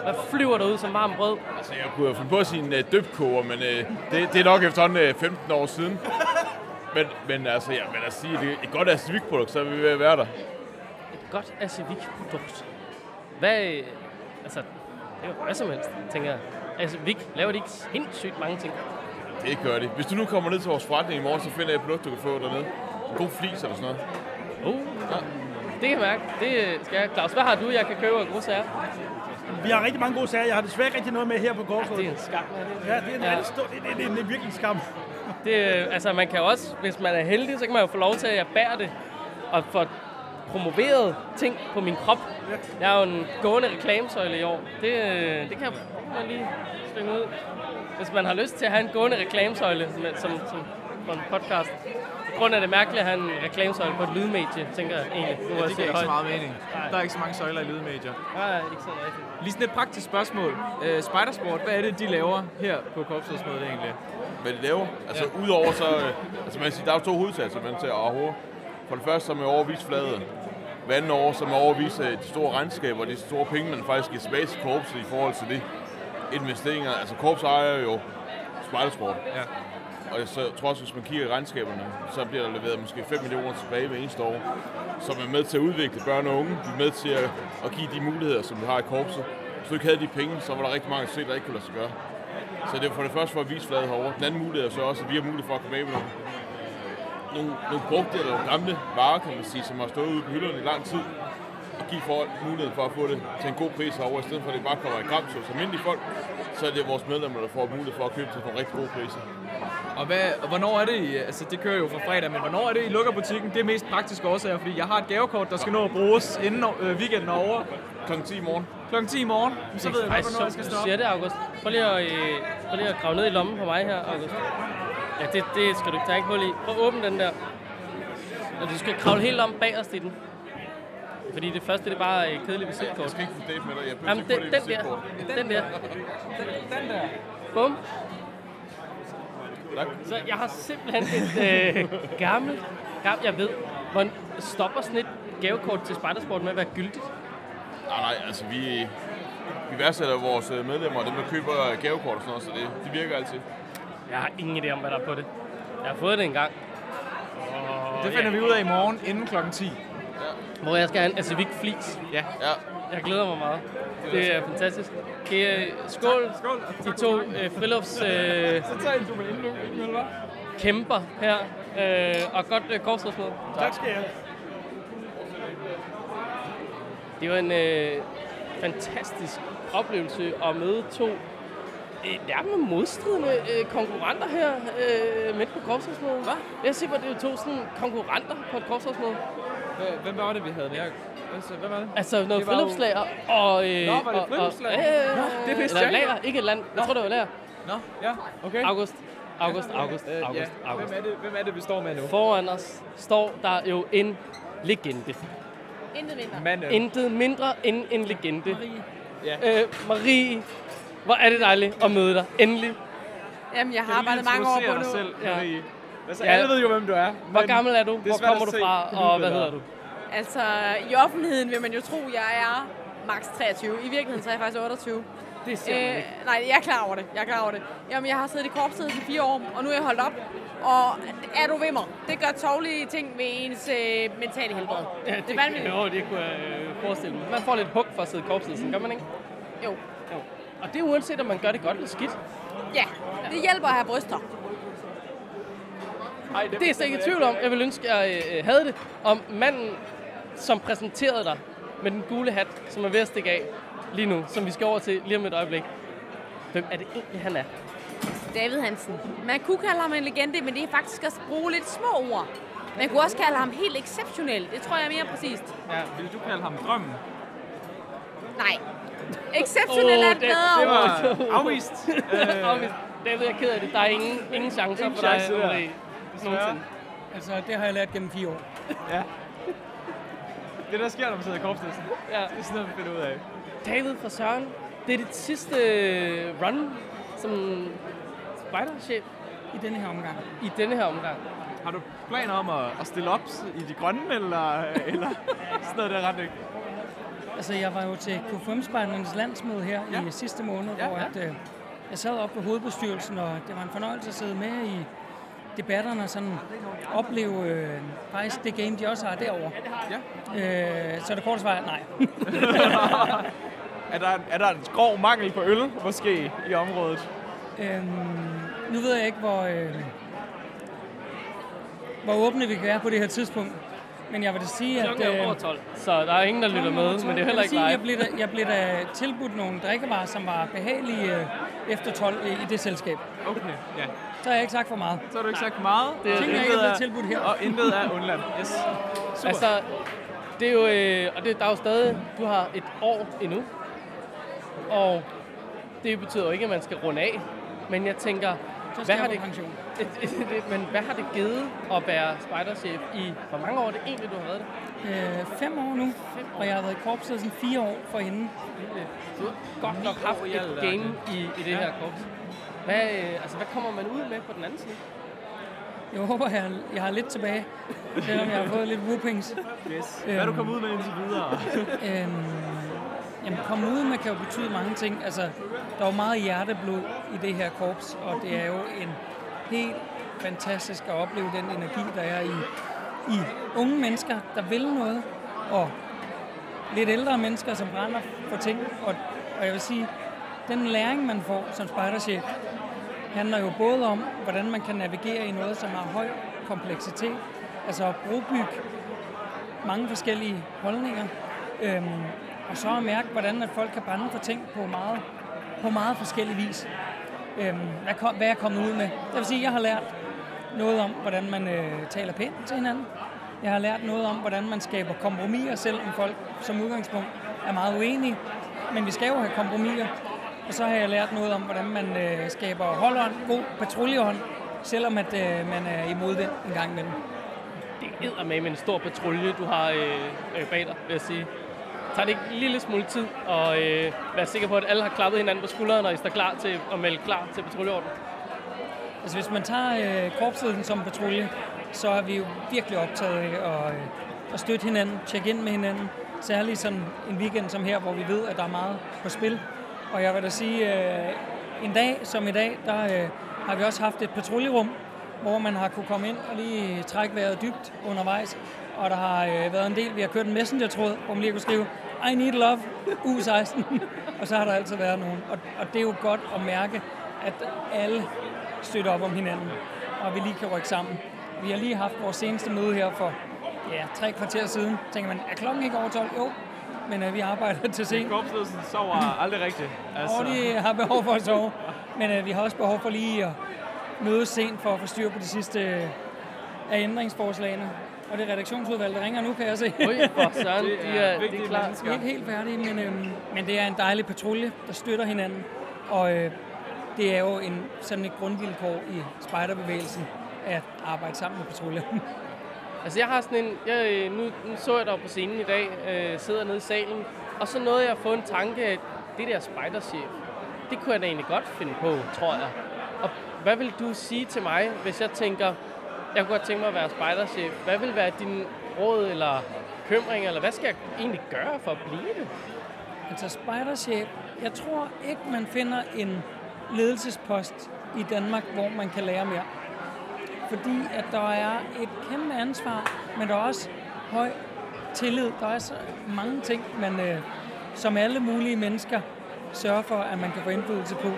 hvad flyver der ud som varmt brød? Altså, jeg kunne jo finde på at sige en uh, døbkoger, men uh, det, det er nok efterhånden uh, 15 år siden. Men, men altså, ja, men at sige, det er et godt Asvik-produkt, så er vi være der. Godt Asivik-produkt. Hvad, altså, det er jo hvad som helst, tænker jeg. Asivik, laver de ikke sindssygt mange ting? Det gør det. Hvis du nu kommer ned til vores forretning i morgen, så finder jeg et produkt, du kan få dernede. En god flis eller sådan noget. Uh, ja. Det kan jeg mærke. Det skal jeg. Claus, hvad har du, jeg kan købe af gode sager? Vi har rigtig mange gode sager. Jeg har desværre ikke rigtig noget med her på Korsrådet. Det er en skam, det? Ja, det er en, Ja. ja. stor, det, det, det, det er virkelig en skam. Det, altså, man kan også, hvis man er heldig, så kan man jo få lov til, at jeg bærer det og få promoveret ting på min krop. Jeg er jo en gående reklamesøjle i år. Det, øh, det kan man lige slynge ud. Hvis man har lyst til at have en gående reklamesøjle som, som, som på en podcast. På grund af det mærkelige at have en reklamesøjle på et lydmedie, tænker jeg egentlig. Nu, jeg det siger giver ikke så meget mening. Der er ikke så mange søjler i lydmedier. Nej, ikke så rigtigt. Lige sådan et praktisk spørgsmål. Uh, Spidersport, hvad er det, de laver her på korpsrådsmødet egentlig? Hvad de laver? Altså, ja. udover så... øh, Altså, man kan sige, der er jo to hovedsatser, man til at For det første, så er overvist flade. Hver anden år, så er overvist øh, de store regnskaber og de store penge, man faktisk giver tilbage til korpset i forhold til det investeringer. Altså, korps ejer jo spejdersport. Ja. og jeg tror også, hvis man kigger i regnskaberne, så bliver der leveret måske 5 millioner tilbage hver eneste år, som er med til at udvikle børn og unge. De er med til at, at give de muligheder, som vi har i korpset. Hvis du ikke havde de penge, så var der rigtig mange set, der ikke kunne lade sig gøre. Så det er for det første for at vise fladet herovre. Den anden mulighed er så også, at vi har mulighed for at komme af med nogle, nogle, nogle brugte eller nogle gamle varer, kan man sige, som har stået ude på hylderne i lang tid. Og give folk muligheden for at få det til en god pris herovre, i stedet for at det bare kommer i kamp hos almindelige folk, så er det vores medlemmer, der får mulighed for at købe til nogle rigtig gode priser. Og, hvad, og hvornår er det, I, altså det kører jo fra fredag, men hvornår er det, I lukker butikken? Det er mest praktiske årsager, fordi jeg har et gavekort, der skal nå at bruges inden øh, weekenden er over. Klokken 10 i morgen. Klokken 10 i morgen. Så ved jeg godt, hvornår jeg skal stoppe. siger det, August. Prøv lige at, øh, prøv lige at grave ned i lommen på mig her, August. Ja, det, det skal du ikke tage ikke hul i. Prøv at åbne den der. Og du skal kravle helt om bagerst i den. Fordi det første, det er bare øh, kedeligt visitkort. Jeg skal ikke få date med dig. Jeg Jamen, den, den der. Den der. Den der. Bum. Tak. Så jeg har simpelthen et øh, gammelt, gammelt, jeg ved, hvor stopper sådan et gavekort til spejdersport med at være gyldigt? Nej, nej, altså vi, vi værdsætter vores øh, medlemmer, og dem, der køber gavekort og sådan noget, så det, det virker altid. Jeg har ingen idé om, hvad der er på det. Jeg har fået det engang. Og Det finder vi ud af i morgen inden klokken 10. Hvor jeg skal have en Acivic Fleece. Ja. ja. Jeg glæder mig meget. Det er fantastisk. Okay, øh, skål. Skål. De to øh, frilufts øh, Så tager du med indlukning, eller hvad? kæmper her. Øh, og godt øh, korsrådsmøde. Tak skal jeg. Det var en øh, fantastisk oplevelse at møde to øh, nærmere modstridende øh, konkurrenter her øh, midt på korsrådsmødet. Hvad? Jeg siger bare, det er jo to sådan konkurrenter på et korsrådsmøde. Hvem- var det, vi havde med? Altså, Hvem var det? Altså noget Det var jo- og... Øh, Nå, var det og- friluftslager? og- ja, Nå, det vidste Eller jeg ikke. lager, ikke et land. Jeg tror, det var lager. Nå, ja, okay. August, August, August, Øh, August, ja. August. Hvem er, det, hvem er det, vi står med nu? Foran os står der jo en legende. Intet mindre. Manden. Intet mindre end en legende. Marie. Ja. Øh, Marie, hvor er det dejligt at møde dig. Endelig. Jamen, jeg har arbejdet mange år på nu. dig selv, Marie? Altså, Ja. alle ved jo, hvem du er. Hvor gammel er du? det Hvor kommer du fra? Og hvad der. hedder du? Altså, i offentligheden vil man jo tro, jeg er maks 23. I virkeligheden så er jeg faktisk 28. Det ser man ikke. Nej, jeg er klar over det. Jeg er klar over det. Jamen, jeg har siddet i korpset i fire år, og nu er jeg holdt op. Og er du ved mig? Det gør tårlige ting ved ens øh, mentale helbred. Ja, det er vanvittigt. Jo, det kunne jeg øh, forestille mig. Man får lidt hug for at sidde i korpsledelsen, gør man ikke? Jo. Og det er uanset, om man gør det godt eller skidt. Ja, det hjælper at have bryster. Ej, det, det er jeg slet ikke i tvivl om. Jeg vil ønske, at jeg øh, havde det. Om manden, som præsenterede dig med den gule hat, som er ved at stikke af lige nu, som vi skal over til lige om et øjeblik. Hvem er det egentlig, han er? David Hansen. Man kunne kalde ham en legende, men det er faktisk at bruge lidt små ord. Man kunne også kalde ham helt exceptionel. Det tror jeg er mere præcist. Ja, vil du kalde ham drømmen? Nej. Exceptionel er et det, bedre det var afvist. afvist. David, jeg er ked af det. Der er ingen, ingen chancer Ingen for dig, chance der. Nogensinde. Altså, det har jeg lært gennem fire år. Ja. Det der sker, når man sidder i korpsledelsen. Ja. Det er sådan noget, vi finder ud af. David fra Søren, det er dit sidste øh, run som spejderchef I denne her omgang. i denne her omgang. Har du planer om at, at stille op i de grønne, eller, eller sådan noget der retning? Altså, jeg var jo til KFM-spejdernes landsmøde her ja. i sidste måned, Ja, hvor ja. At, øh, jeg sad oppe på hovedbestyrelsen, og det var en fornøjelse at sidde med i debatterne og sådan opleve øh, faktisk det game, de også har derovre. Ja. Øh, så det korte svar er nej. Er der, er der en grov mangel på øl, måske, i området? øhm, nu ved jeg ikke, hvor, øh, hvor åbne vi kan være på det her tidspunkt. Men jeg vil da sige, at... Klokken er over 12, så der er ingen, der lytter med, men det er heller ikke sige, Jeg blev, da, jeg blev da tilbudt nogle drikkevarer, som var behagelige øh, efter 12 i, i det selskab. Okay, ja. Så har jeg ikke sagt for meget. Så har du ikke sagt meget. Det er- Ting, jeg ikke er blevet tilbudt her. Og intet er undladt. Yes. Super. Altså, det er jo, øh, og det, der er jo stadig, du har et år endnu, og det betyder jo ikke, at man skal runde af, men jeg tænker, Så hvad har, det, pension. men hvad har det givet at være spejderchef i, hvor mange år er det egentlig, du har været det? Øh, fem år nu, og jeg har været i korpset sådan fire år forinden. Du har godt nok haft år et game i, i det her korps. Hvad, øh, altså, hvad kommer man ud med på den anden side? Jeg håber, jeg, jeg har lidt tilbage, selvom jeg har fået lidt whoopings. Yes. Hvad er du kommet ud med indtil videre? Øhm, jamen, komme ud med kan jo betyde mange ting. Altså, der var meget hjerteblod i det her korps, og det er jo en helt fantastisk at opleve den energi, der er i, i unge mennesker, der vil noget, og lidt ældre mennesker, som brænder for ting. Og, og jeg vil sige, den læring, man får som spejderchef, handler jo både om, hvordan man kan navigere i noget, som har høj kompleksitet, altså at brugbygge mange forskellige holdninger, øhm, og så at mærke, hvordan at folk kan brænde for ting på meget, på meget forskellig vis. Øhm, hvad, kom, hvad er jeg kommet ud med? Det vil sige, at jeg har lært noget om, hvordan man øh, taler pænt til hinanden. Jeg har lært noget om, hvordan man skaber kompromiser, selvom folk som udgangspunkt er meget uenige. Men vi skal jo have kompromiser. Og så har jeg lært noget om, hvordan man øh, skaber holdånd, god patruljehånd, selvom at øh, man er imod den en gang imellem. Det er med en stor patrulje, du har øh, øh bag dig, vil jeg sige. Tager det ikke en lille smule tid at øh, være sikker på, at alle har klappet hinanden på skulderen, når I står klar til at melde klar til patruljeorden? Altså hvis man tager øh, korpsledelsen som patrulje, så er vi jo virkelig optaget af at, øh, at støtte hinanden, tjekke ind med hinanden. Særligt sådan en weekend som her, hvor vi ved, at der er meget på spil. Og jeg vil da sige, øh, en dag som i dag, der øh, har vi også haft et patruljerum, hvor man har kunne komme ind og lige trække vejret dybt undervejs. Og der har øh, været en del, vi har kørt en messenger-tråd, hvor man lige kunne skrive, i need love, U16. og så har der altid været nogen. Og, og det er jo godt at mærke, at alle støtter op om hinanden, og vi lige kan rykke sammen. Vi har lige haft vores seneste møde her for ja, tre kvarter siden. Tænker man, er klokken ikke over 12? Jo, men uh, vi arbejder til sent. Korpsledelsen sover aldrig rigtigt. Altså. Og de har behov for at sove. Men uh, vi har også behov for lige at mødes sent for at få styr på de sidste uh, af ændringsforslagene. Og det er redaktionsudvalg, der ringer nu, kan jeg se. Ui, for søren, de er, de er klar. Vi er ikke helt færdige, men, øhm, men det er en dejlig patrulje, der støtter hinanden. Og øh, det er jo en, sådan et grundvilkår i spejderbevægelsen at arbejde sammen med patruljer. Altså jeg har sådan en, jeg, nu, nu så jeg dig på scenen i dag, øh, sidder nede i salen, og så nåede jeg at få en tanke, at det der spejderchef, det kunne jeg da egentlig godt finde på, tror jeg. Og hvad vil du sige til mig, hvis jeg tænker, jeg kunne godt tænke mig at være spejderchef. Hvad vil være din råd eller bekymring, eller hvad skal jeg egentlig gøre for at blive det? Altså spejderchef, jeg tror ikke, man finder en ledelsespost i Danmark, hvor man kan lære mere. Fordi at der er et kæmpe ansvar, men der er også høj tillid. Der er så mange ting, man øh, som alle mulige mennesker sørger for, at man kan få indflydelse på.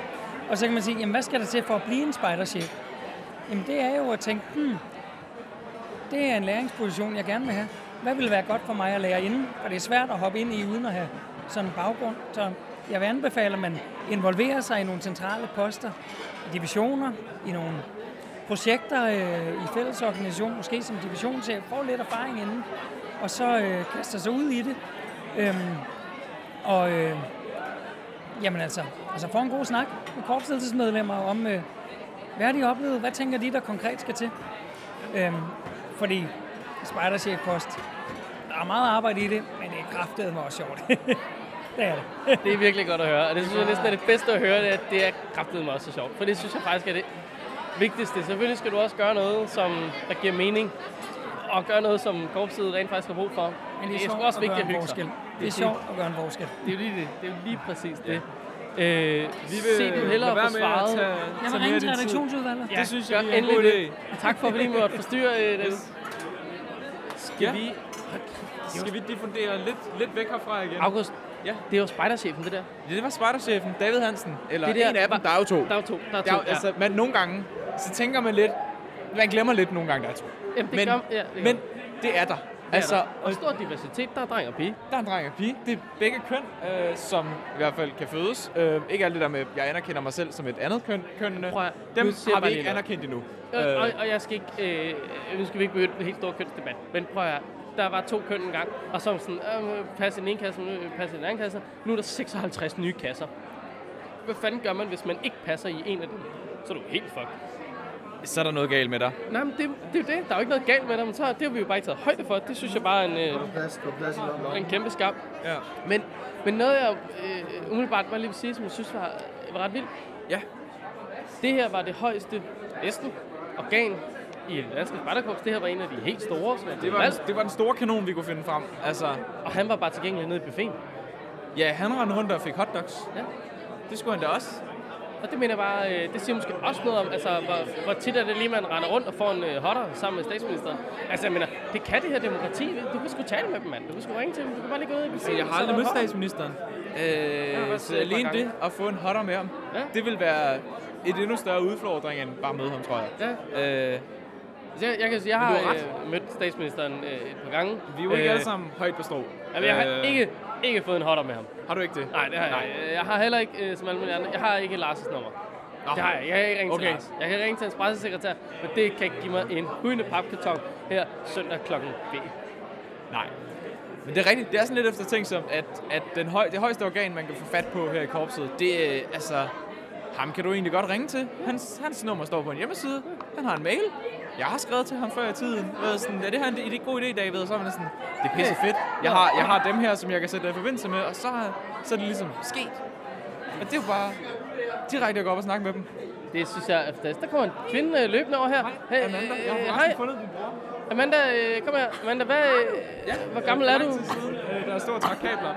Og så kan man sige, jamen hvad skal der til for at blive en spejderchef? Jamen det er jo at tænke, hmm, det er en læringsposition, jeg gerne vil have. Hvad vil være godt for mig at lære inden? For det er svært at hoppe ind i, uden at have sådan en baggrund. Så jeg vil anbefale, at man involverer sig i nogle centrale poster, i divisioner, i nogle projekter øh, i fælles organisation, måske som divisionschef, får lidt erfaring inden, og så øh, kaster sig ud i det. Øhm, og øh, jamen altså, altså får en god snak med korpsledelsesmedlemmer om, øh, hvad har de oplevet, hvad tænker de, der konkret skal til? Øhm, fordi spejderchefpost, der er meget arbejde i det, men det er kraftedet mig også sjovt. det er det. det er virkelig godt at høre, og det synes jeg næsten er det bedste at høre, det er, at det er kraftedet mig også så sjovt. For det synes jeg faktisk er det vigtigste. Selvfølgelig skal du også gøre noget, som der giver mening, og gøre noget, som korpset rent faktisk har brug for. Men det er, det er også at vigtigt at en hygge sig. forskel. Det er sjovt at gøre en forskel. Det er jo lige, det. Det er jo lige præcis det. Øh, Vi vil se du hellere få svaret. tage- Jeg vil ringe til redaktionsudvalget. Ja, Det synes jeg er en god det. idé. Tak for, at vi lige måtte forstyrre øh, den. Skal Ja. vi... Skal vi diffundere lidt, lidt væk herfra igen? August, Ja. det er jo spejderchefen, det der. Ja, det var spejderchefen, David Hansen. Eller Det det der- en af dem, der er jo to. Der er jo to. Der er Der to, er, jo- altså, man, nogle gange, så tænker man lidt, man glemmer lidt nogle gange, der er to. Jamen, det men, gør- ja, det men det er der. Altså, Altså, og stor diversitet, der er dreng og pige. der er en dreng og pige. Det er begge køn, øh, som i hvert fald kan fødes. Øh, ikke alt det der med, jeg anerkender mig selv som et andet køn. kønnene. Prøv at- Dem nu har vi ikke noget. anerkendt endnu. Og, Øh, og, og jeg skal ikke, øh, nu skal vi ikke begynde en helt stor kønsdebat, men prøv at der var to køn engang, og så var sådan, øh, pas i den ene kasse, øh, pas i den anden kasse. Nu er der 56 nye kasser. Hvad fanden gør man, hvis man ikke passer i en af dem? Så er du helt fucked. Så er der noget galt med dig. Nej, men det, det er jo det. Der er jo ikke noget galt med dem. Så det har vi jo bare ikke taget højde for. Det synes jeg bare er en, øh, en kæmpe skam. Ja. Men, men noget, jeg øh, umiddelbart bare lige vil sige, som jeg synes var, var ret vildt. Ja. Det her var det højeste, næsten, organ i danske spejderkorps. Det her var en af de helt store. Det var, det var den store kanon, vi kunne finde frem. Altså, Og han var bare tilgængelig nede i buffeten. ja, han rendte rundt og fik hotdogs. Ja. Det skulle han da også. Og det mener jeg bare, øh, det siger måske også noget om, altså, hvor, hvor tit er det lige, man render rundt og får en øh, hotter sammen med statsministeren. Altså, jeg mener, det kan det her demokrati. Du kan sgu tale med dem, mand. Du kan sgu ringe til dem. Du kan bare lige gå ud i Så jeg har aldrig mødt statsministeren. Øh, også så alene det, at få en hotter med ham, Ja. det vil være et endnu større udfordring end bare møde ham, tror jeg. Ja. Øh, Altså, jeg, jeg kan sige, jeg har øh, mødt statsministeren øh, et par gange. vi er jo ikke alle sammen højt på strå. Jamen, jeg har Øh, ikke, ikke fået en hotter med ham. Har du ikke det? Nej, det har jeg Nej. ikke. Jeg har heller ikke, øh, som alle andre, jeg har ikke Lars' nummer. Nå. Det har jeg. Jeg kan ikke ringe Okay. til Lars. Jeg kan ringe til hans pressesekretær, men det kan ikke give mig en hujende papkarton her søndag klokken B. Nej. Men det er rigtigt. Det er sådan lidt efter ting som, at, at den høj, det højeste organ, man kan få fat på her i korpset, det er, altså, ham kan du egentlig godt ringe til. Hans, hans nummer står på en hjemmeside. Han har en mail. Jeg har skrevet til ham før i tiden. Ved, sådan, er det her en, en god idé, David? Og så er man sådan, det er pisse fedt. Jeg har, jeg har dem her, som jeg kan sætte dig i forbindelse med, og så, så er det ligesom sket. Og det er jo bare direkte at gå op og snakke med dem. Det synes jeg er fantastisk. Der kommer en kvinde øh, løbende over her. Hey, Amanda, jeg har øh, hej. fundet din bror. Amanda, øh, kom her. Amanda, hvad, øh, hvor gammel er du? Siden, øh, Der er stor trak kabler.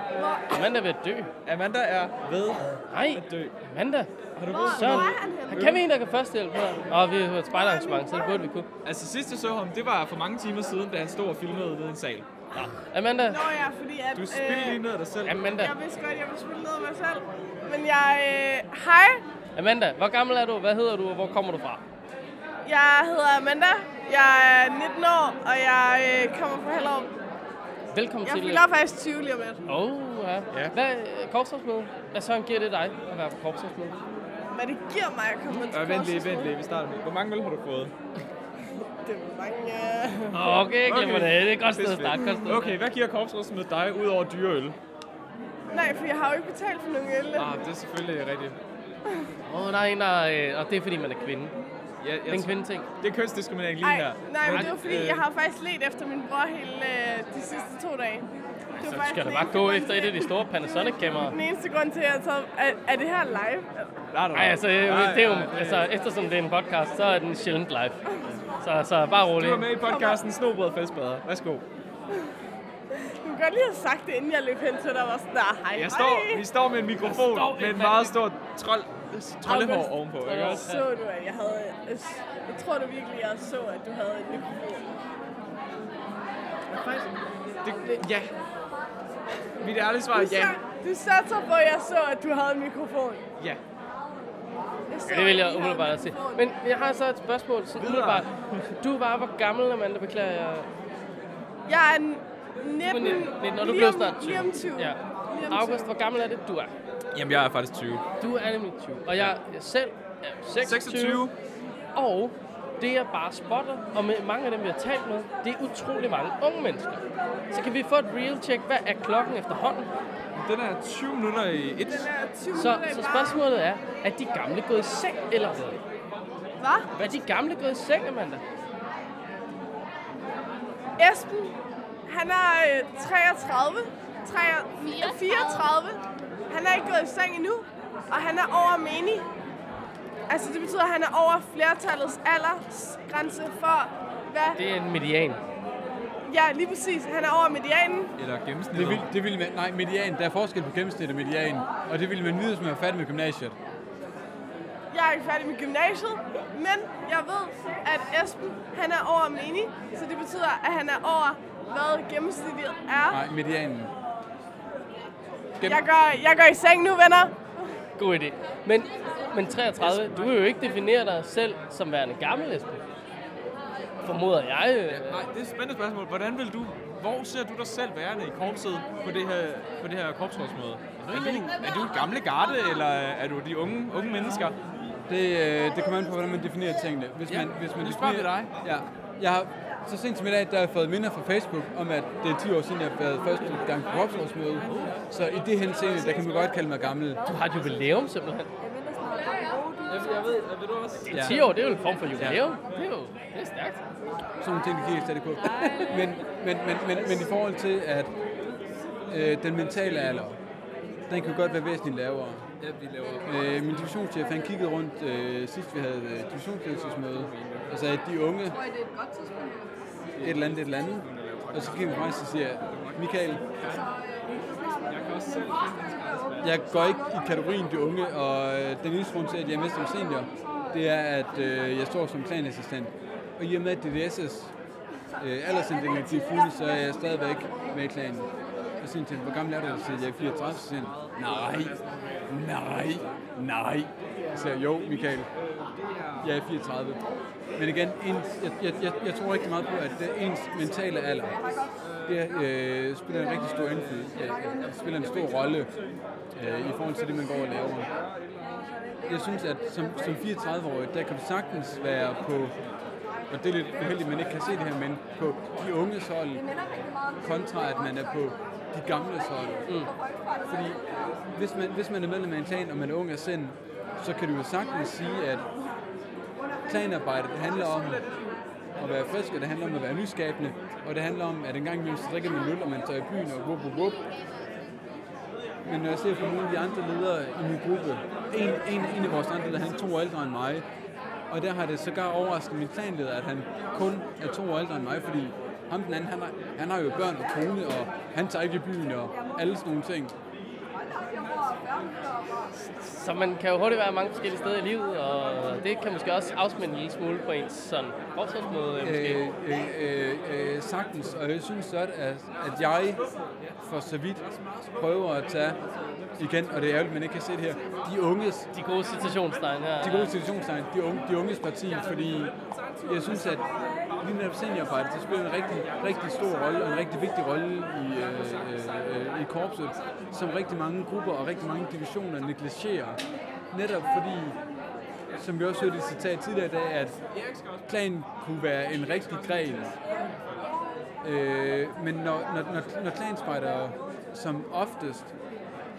Amanda er ved at dø. Amanda er ved Hej, at dø. Amanda. Har du Søren, kan vi en, der kan førstehjælpe her? Åh, vi har et spejderarrangement, så det burde vi kunne. Altså sidst jeg så ham, det var for mange timer siden, da han stod og filmede ved en sal. Amanda, Nå ja, fordi at... Du spiller lige øh, ned af dig selv. Amanda, Jeg vidste godt, jeg ville spille ned af mig selv. Men jeg... Øh, hej, Amanda, hvor gammel er du? Hvad hedder du, og hvor kommer du fra? jeg hedder Amanda. Jeg er 19 år, og jeg øh, kommer fra Hellerup. Velkommen Jeg til... fylder faktisk 20 lige om lidt. Åh, oh, ja. Ja. Hvad, korpsrådsmøde? Hvad så giver det dig at være på korpsrådsmøde? Hvad det giver mig at komme til Øh, vent lige, vent lige, vi starter med. Hvor mange øl har du fået? Det er mange... Okay, jeg glemmer det. Det er et godt sted at starte. Godt sted Okay, hvad giver korpsrådsmødet dig, ud over dyre øl? Nej, for jeg har jo ikke betalt for nogen øl. Ah, det er selvfølgelig rigtigt. Åh, oh, der er en, der... Og det er fordi, man er kvinde. Ja, er en kvindeting. Det er kønsdiskriminering lige Ej, her. nej, men det var fordi, øh, jeg har faktisk let efter min bror hele øh, de sidste to dage. Det Så var skal den bare gå efter et af de store Panasonic-kameraer. Den eneste grund til, at jeg taget... Er, er det her live? Nej, nej, Nej, altså, Nej, det er jo, nej, altså, eftersom det er en podcast, så er den sjældent live. Så, så bare rolig. Du er med i podcasten Snobrød Festbader. Værsgo. Du kan godt lige have sagt det, inden jeg løb hen til dig. Var sådan, der, hej, Jeg står, hej. vi står med en mikrofon med en meget stor trold, troldehår August. ovenpå, ikke også? Så du, at jeg havde... Jeg, jeg tror du virkelig, jeg så, at du havde en mikrofon. Det, ja. Mit ærlige svar er Du, ja. du satser på, at jeg så, at du havde en mikrofon. Ja. Jeg så, Ja, det vil at jeg I havde umiddelbart en også sige. mikrofon. Men jeg har så et spørgsmål. Så umiddelbart. Du var hvor gammel, Amanda, beklager jeg. Jeg er 19, Du var 19, 19 og du blev snart 20. Lige om 20. Ja. Lige om August, 20. hvor gammel er det, du er? Jamen, jeg er faktisk 20. Du er nemlig 20. Og jeg, jeg selv er 26. 26. Og det jeg bare spotter, og med mange af dem, vi har talt med, det er utrolig mange unge mennesker. Så kan vi få et real check. Hvad er klokken efterhånden? Den er 20 minutter i et. Den er 20 Så, så spørgsmålet er, er de gamle gået i seng eller hvad? Hvad? Er de gamle gået i seng, Amanda? Esben, han er øh, 33, 33, 34. Han er ikke gået i seng endnu, og han er over menig. Altså, det betyder, at han er over flertallets aldersgrænse for, hvad? Det er en median. Ja, lige præcis. Han er over medianen. Eller Det gennemsnittet. vil, det vil man, nej, median. Der er forskel på gennemsnit og median. Og det ville man vide, hvis man var færdig med gymnasiet. Jeg er ikke færdig med gymnasiet, men jeg ved, at Esben, han er over menig. Så det betyder, at han er over, hvad gennemsnittet er. Nej, medianen. Jeg går, jeg går i seng nu, venner. God idé. Men, men 33, du vil jo ikke definere dig selv som værende gammel, Esben. Formoder jeg. øh. Nej, det er et spændende spørgsmål. Hvordan vil du, hvor ser du dig selv værende i korpset på det her, på det her korpsrådsmøde? Er du, er du gamle garde, eller er du de unge, unge mennesker? Det, øh, det kommer an på, hvordan man definerer tingene. Hvis Ja, man, hvis man nu spørger vi dig. Ja. Jeg har så sent som i dag, der har jeg fået minder fra Facebook om, at det er 10 år siden, jeg har været første gang på korpsrådsmøde. Så i det henseende, der kan man godt kalde mig gammel. Du har et jubilæum simpelthen. Jeg, jeg ved, ved du også? Det er 10 år, det er jo en form for jubilæum. Det er jo det er stærkt. Sådan nogle ting, det kigger stadig på. Men, men, men, men, men i forhold til, at øh, den mentale alder, den kan godt være væsentligt lavere. Ja, vi laver... Øh, min divisionschef, han kiggede rundt øh, sidst vi havde øh, divisionsledelsesmøde, og sagde, at de unge, et eller andet, et eller andet. Og så kigger vi på mig og siger, Michael, Jeg kan også jeg går ikke i kategorien de unge, og øh, den eneste grund til, at jeg er med som senior, det er, at øh, jeg står som planassistent. Og i og med, at DDS' øh, aldersinddeling bliver fulde, så er jeg stadigvæk med i klanen. Og siger til, hvor gammel er du? Så siger jeg, er 34, så siger nej, nej, nej. Så siger jeg, jo, Michael, jeg er 34. Men igen, ens, jeg, jeg, jeg, jeg tror rigtig meget på, at det ens mentale alder, det øh, spiller en rigtig stor indflydelse, øh, øh, spiller en stor rolle øh, i forhold til det, man går og laver. Jeg synes, at som, som 34-årig, der kan du sagtens være på, og det er lidt uheldigt, at man ikke kan se det her, men på de unges hold, kontra at man er på de gamle hold. Mm. Fordi hvis man, hvis man er medlem af en klan, og man er ung af sind, så kan du jo sagtens sige, at planarbejde, det handler om at være frisk, og det handler om at være nyskabende, og det handler om, at en gang imellem så drikker man øl, og man tager i byen og wup, wup, wup. Men når jeg ser på nogle af de andre ledere i min gruppe, en, en, en af vores andre ledere, han er to år ældre end mig, og der har det sågar overrasket min planleder, at han kun er to år ældre end mig, fordi ham den anden, han har, han har jo børn og kone, og han tager ikke i byen og alle sådan nogle ting. Så man kan jo hurtigt være mange forskellige steder i livet, og det kan måske også afsmænde en lille smule på ens sådan opsatsmåde. Måske. Øh, øh, øh, øh, sagtens, og jeg synes godt, at, at jeg for så vidt prøver at tage igen, og det er ærgerligt, man ikke kan se det her, de unges... De gode citationstegn her. De gode citationstegn, de, unge, de unges parti, fordi jeg synes, at lige netop seniorarbejde, det spiller en rigtig, rigtig stor rolle, og en rigtig vigtig rolle i, øh, øh, øh, i korpset, som rigtig mange grupper og rigtig mange divisioner negligerer. Netop fordi, som vi også hørte i citat tidligere i dag, at klan kunne være en rigtig gren. Øh, men når, når, når, når klanspejdere som oftest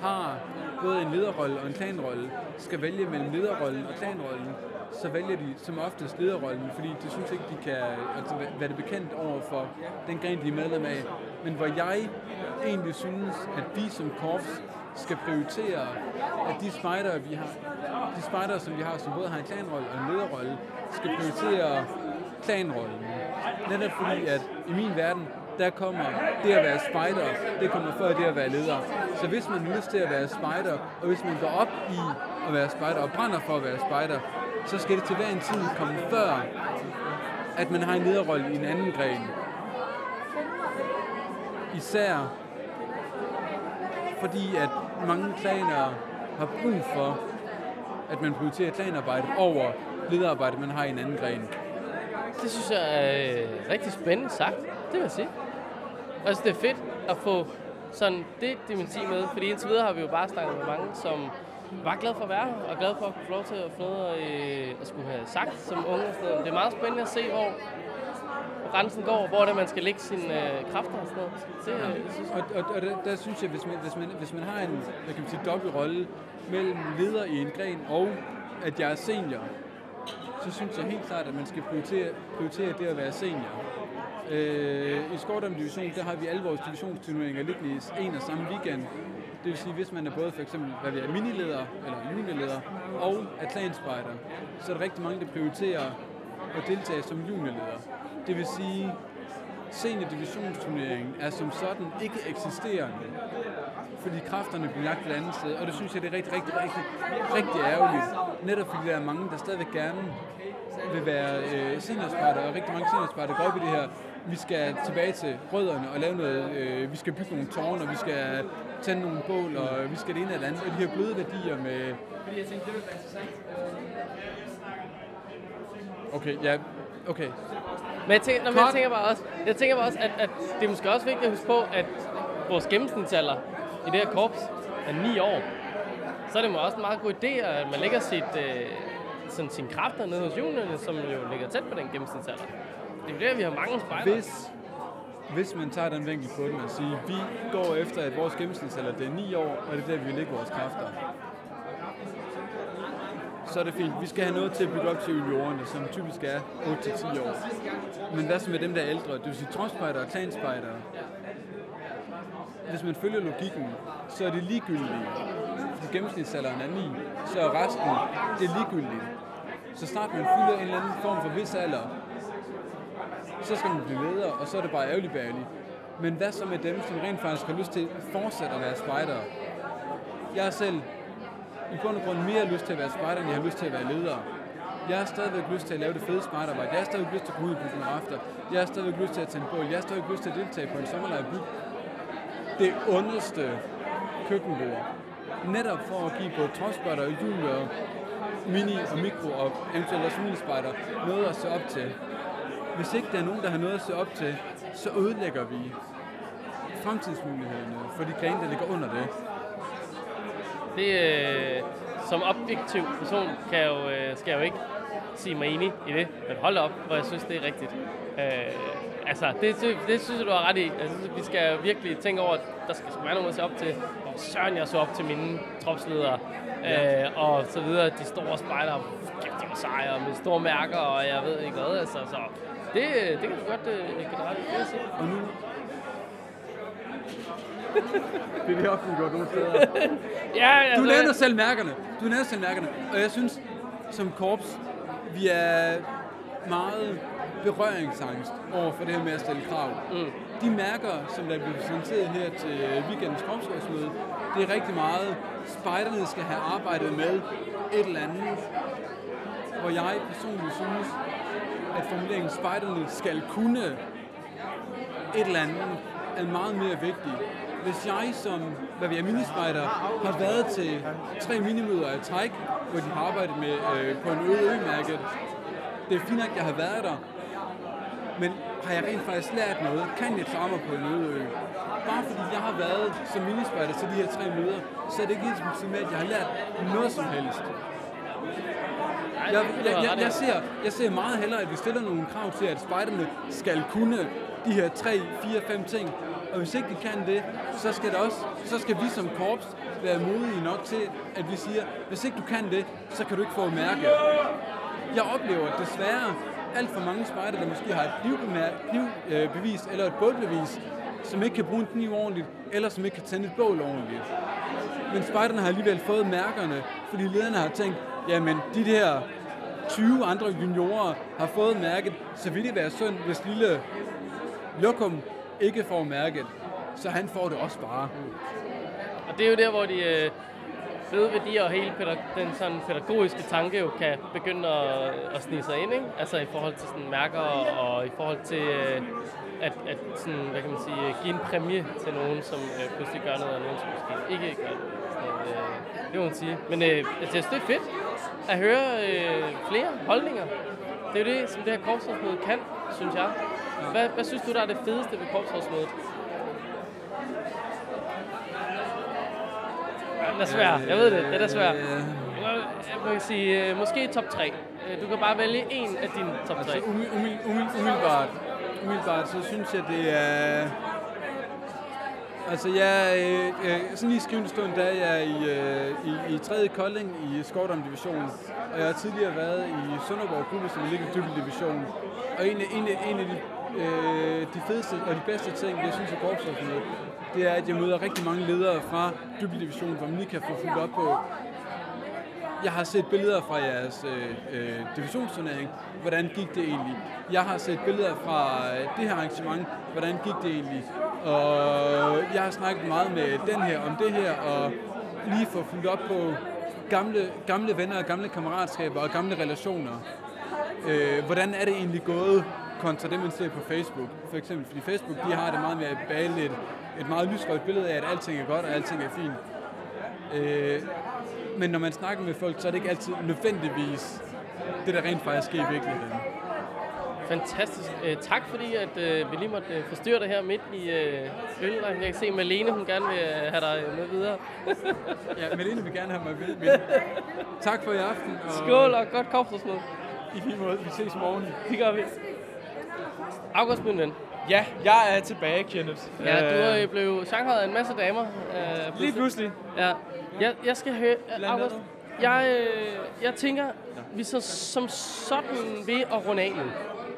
har både en lederrolle og en klanrolle, skal vælge mellem lederrollen og klanrollen, så vælger de som oftest lederrollen, fordi de synes ikke, de kan altså, være det bekendt over for den gren, de er medlem af. Men hvor jeg egentlig synes, at vi som korps skal prioritere, at de spejdere, vi har, de spejdere, som vi har, som både har en klanrolle og en lederrolle, skal prioritere klanrollen. Netop fordi, at i min verden, der kommer det at være spejder, det kommer før det at være leder. Så hvis man har lyst til at være spejder, og hvis man går op i at være spejder og brænder for at være spejder, så skal det til hver en tid komme før, at man har en lederrolle i en anden gren. Især fordi at mange klaner har brug for, at man prioriterer klanarbejde over lederarbejde, man har i en anden gren. Det synes jeg er øh, rigtig spændende sagt, det vil jeg sige. Altså, det er fedt at få sådan det dimension med, fordi indtil videre har vi jo bare snakket med mange, som var glad for at være her, og glad for at få lov til at få noget øh, at skulle have sagt som unge og sådan noget. Men det er meget spændende at se, hvor grænsen går, hvor det man skal lægge sine øh, kræfter og sådan noget. Det, Ja. øh, synes Og, og, og der, der synes jeg, hvis man, hvis man, hvis man har en hvad kan man sige, dobbelt rolle mellem leder i en gren og at jeg er senior, så synes jeg helt klart, at man skal prioritere, prioritere det at være senior. Øh, I Skårdom Division, der har vi alle vores divisionsturneringer liggende i en og samme weekend. Det vil sige, hvis man er både for eksempel, hvad vi er, minileder eller juniorleder og er klanspejder, så er der rigtig mange, der prioriterer at deltage som juniorleder. Det vil sige, senior divisionsturneringen er som sådan ikke eksisterende, fordi kræfterne bliver lagt et andet sted, og det synes jeg, det er rigtig, rigtig, rigtig, rigtig ærgerligt. Netop fordi der er mange, der stadigvæk gerne vil være øh, seniorspejder, og rigtig mange seniorspejder går op i det her. Vi skal tilbage til rødderne og lave noget, øh, vi skal bygge nogle tårne, og vi skal tænde nogle bål, og vi skal det ene eller andet, og de her bløde værdier med... Fordi jeg tænkte, det ville være interessant. Okay, ja, okay. Men jeg tænker, nå, men jeg tænker bare også, jeg tænker bare også at, at det er måske også vigtigt at huske på, at vores gennemsnitsalder i det her korps er 9 år. Så er det måske også en meget god idé, at man lægger sit, øh, sådan sine kræfter ned hos juniorerne, som jo ligger tæt på den gennemsnitsalder. Det er det, vi har mange spejder. Hvis, hvis man tager den vinkel på den og siger, vi går efter, at vores gennemsnitsalder det er 9 år, og det er der, vi vil lægge vores kræfter. Så er det fint. Vi skal have noget til at bygge op til juniorerne, som typisk er 8-10 år. Men hvad så med dem, der er ældre? Det vil sige tropspejdere og klanspejdere. Hvis man følger logikken, så er det ligegyldigt. Fordi gennemsnitsalderen er 9, så er resten det er ligegyldigt. Så snart man fylder en eller anden form for vis alder, så skal man blive leder, og så er det bare ærgerligt bærligt. Men hvad så med dem, som rent faktisk har lyst til fortsat at være spejdere? Jeg har selv i bund og grund mere lyst til at være spejder, end jeg har lyst til at være leder. Jeg har stadigvæk lyst til at lave det fede spejderarbejde. Jeg har stadigvæk lyst til at gå ud på den aften. Jeg har stadigvæk lyst til at tænde bål. Jeg har stadigvæk lyst til at deltage på en sommerlejrbyg. Det ondeste køkkenbord. Netop for at give både trådspejder, junior, mini og mikro og eventuelt også noget at se op til. Hvis ikke der er nogen, der har noget at se op til, så ødelægger vi fremtidsmulighederne for de grene, der ligger under det. Det, øh, som objektiv person kan jeg jo, øh, skal jeg jo ikke sige mig enig i det, men hold op, hvor jeg synes, det er rigtigt. Øh, altså, det, det, det synes jeg, du har ret i. Synes, vi skal virkelig tænke over, at der skal være nogen at se op til. Og søren, jeg så op til mine tropsledere. Ja. Øh, og så videre, de store spejder, kæft, de var seje, og med store mærker, og jeg ved ikke hvad. Altså, så det, det kan du godt øh, vil jeg sige. Og nu... det er det offentliggjort nogle steder. Ja, altså- du nævner selv mærkerne. Du nævner selv mærkerne. Og jeg synes, som korps, vi er meget berøringsangst over for det her med at stille krav. Mm. De mærker, som der bliver præsenteret her til weekendens korpsrådsmøde, det er rigtig meget, spejderne skal have arbejdet med et eller andet, hvor jeg personligt synes, at formuleringen spejderne skal kunne et eller andet, er meget mere vigtig. Hvis jeg som, hvad vi er, minispejder, har været til tre minimøder af træk, hvor de har arbejdet med øh, på en øde ø-mærket, det er fint nok, at jeg har været der, men har jeg rent faktisk lært noget? Kan jeg klare mig på en øde ø? Bare fordi jeg har været som minispejder til de her tre møder, så er det ikke ligesom ens med, at jeg har lært noget som helst. Jeg, jeg, jeg, jeg, ser, jeg ser meget hellere, at vi stiller nogle krav til, at spejderne skal kunne de her 3, 4, 5 ting. Og hvis ikke de kan det, så skal, det også, så skal vi som korps være modige nok til, at vi siger, hvis ikke du kan det, så kan du ikke få et mærke. Jeg oplever desværre alt for mange spejder, der måske har et knivbevis eller et bålbevis, som ikke kan bruge en kniv ordentligt, eller som ikke kan tænde et bål ordentligt. Men spejderne har alligevel fået mærkerne, fordi lederne har tænkt, jamen de der 20 andre juniorer har fået mærket, så vil det være synd, hvis lille Lokum ikke får mærket. Så han får det også bare. Og det er jo der, hvor de øh, fede værdier og hele pædag- den sådan pædagogiske tanke jo kan begynde at, at snige sig ind, ikke? Altså i forhold til sådan mærker og, og i forhold til øh, at, at sådan, hvad kan man sige, øh, give en præmie til nogen, som øh, pludselig gør noget, og nogen, som måske ikke gør det. Sådan, øh, det må man sige. Men øh, altså, jeg synes, det er fedt at høre øh, flere holdninger. Det er jo det, som det her korpsrådsmøde kan, synes jeg. Hvad, hvad synes du, der er det fedeste ved korpsrådsmødet? Den er svær. Jeg ved det. Den er svær. Jeg kan sige, øh, måske top 3. Du kan bare vælge en af dine top 3. Altså umid, umid, umid, umiddelbart, umiddelbart, så synes jeg, det er... Altså, jeg, øh, øh, sådan lige i skrivende stund, der er jeg i, øh, i, i 3. Kolding i Skovdom Division, og jeg har tidligere været i Sønderborg Gruppe, som ligger i Dybbel Division. Og en, af- en, af- en af de, øh, de fedeste og de bedste ting, jeg synes er med, det er, at jeg møder rigtig mange ledere fra Dybbel Division, hvor man lige kan få fuldt op på, jeg har set billeder fra jeres øh, øh, divisionsturnering. Hvordan gik det egentlig? Jeg har set billeder fra øh, det her arrangement. Hvordan gik det egentlig? Og jeg har snakket meget med den her om det her, og lige få fuldt op på gamle, gamle venner og gamle kammeratskaber og gamle relationer. Øh, hvordan er det egentlig gået kontra det, man ser på Facebook? For eksempel, fordi Facebook de har det meget med at bale et, et meget lysrødt billede af, at alting er godt og alting er fint. Øh, men når man snakker med folk, så er det ikke altid nødvendigvis det, der rent faktisk sker i virkeligheden. Fantastisk. Øh, tak fordi, at øh, vi lige måtte øh, forstyrre dig her midt i øh, ølregnen. Jeg kan se, at Malene hun gerne vil øh, have dig med videre. ja, Malene vil gerne have mig med. Tak for i aften. Og Skål og godt korpsrådsmøde. I lige måde. Vi ses i morgen. Det gør vi. August, min ven. Ja, jeg er tilbage, Kenneth. Ja, du Øh, er blevet genret af en masse damer. Øh, Lige pludselig. Ja. Jeg, jeg skal høre... August, jeg, øh, jeg tænker, vi så som sådan ved at runde af nu.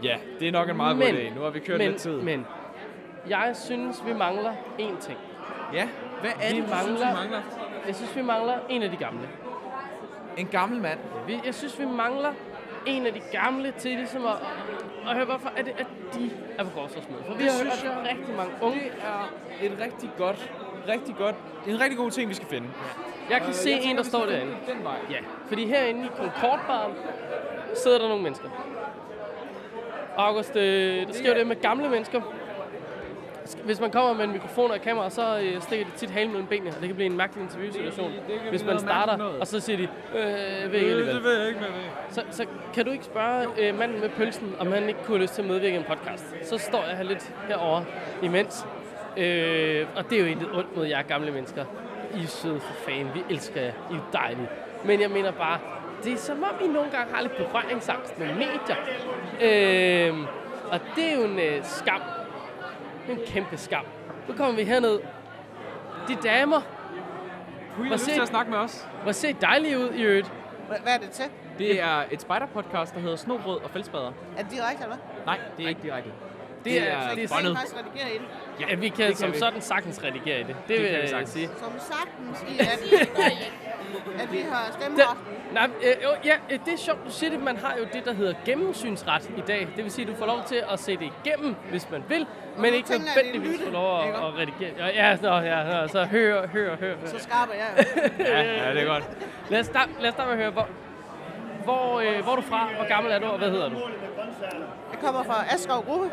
Ja, det er nok en meget god idé. Nu har vi kørt men, lidt tid. Men jeg synes, vi mangler én ting. Ja, hvad er vi det, du synes, vi mangler? Jeg synes, vi mangler en af de gamle. En gammel mand? Vi, jeg synes, vi mangler en af de gamle til ligesom at, at høre, hvorfor er det, at de er på gårdsrådsmødet. For vi Det har synes hørt jeg- rigtig mange unge. Det er et rigtig godt rigtig godt. Det er en rigtig god ting, vi skal finde. Jeg kan Øh, se tænker, en, der vi står derinde. Den vej. Ja, fordi herinde i Concordbaren sidder der nogle mennesker. August, øh, der sker jo det med gamle mennesker. Hvis man kommer med en mikrofon og et kamera, så øh, stikker de tit halen mellem benene, og det kan blive en mærkelig interviewsituation. Det- det Hvis man starter, og så siger de, øh, jeg ved ikke alligevel. Det ved jeg ikke, ved. Så, så kan du ikke spørge øh, manden med pølsen, om han ikke kunne have lyst til at medvirke i en podcast? Så står jeg her lidt herovre imens. Øh, og det er jo intet ondt mod jer gamle mennesker. I er søde for fanden. Vi elsker jer. I er dejlige. Men jeg mener bare, det er som om I nogle gange har lidt berøringsangst med medier. Øh, og det er jo en øh, skam. Det er en kæmpe skam. Nu kommer vi herned. De damer. Kunne I have lyst til at snakke med os? Hvor ser I dejlige ud i øvrigt. Hvad er det til? Det er et spider-podcast, der hedder Snobrød og Fældsbader. Er det direkte, eller hvad? Nej, det er ikke direkte. Det er- Så I det er båndet. faktisk redigere i det? Ja, ja vi kan det kan som vi. sådan sagtens redigere i det. Det, Det vil jeg sagtens. sige. Som sagtens i, at, at vi har stemmeret. Nej, øh, ja, øh, det er sjovt, du siger det. Man har jo det, der hedder gennemsynsret i dag. Det vil sige, at du får lov til at se det igennem, hvis man vil, men nu ikke nødvendigvis får lov at, at redigere. Ja, ja, nå, ja, nå, så hør, hør, hør. Så skarp er jeg. Ja, ja, det er godt. Lad os starte, lad os starte med at høre, hvor, hvor, øh, hvor er du fra, hvor gammel er du, og hvad hedder du? Jeg kommer fra Askov Gruppe.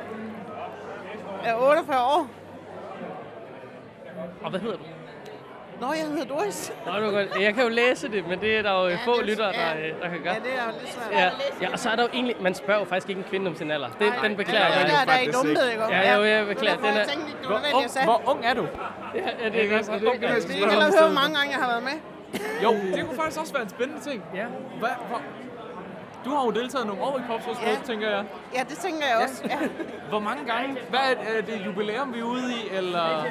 Jeg er 48 år. Og hvad hedder du? Nå, jeg hedder Doris. Nå, det var godt. Jeg kan jo læse det, men det er der jo ja, få det er- lyttere, der, ja. øh, der kan gøre. Ja, det er jo lidt svært. Ja, ja, og så er der jo egentlig, man spørger jo faktisk ikke en kvinde om sin alder. Det, den beklager det er jeg. der, der er i dumhed, ikke? Ja, jo, jeg beklager. Det Den er, jeg tænkte, det Hvor ung, jeg hvor ung er du? ja, ja, det er godt. Er det det, jeg høre, stedet? hvor mange gange jeg har været med. Jo, det kunne faktisk også være en spændende ting. Ja. Hvad, hvor, du har jo deltaget nogle år i Korpsrådsmødet, Ja. tænker jeg. Ja, det tænker jeg også. Ja, Hvor mange gange? Hvad er, er det jubilæum, vi er ude i, eller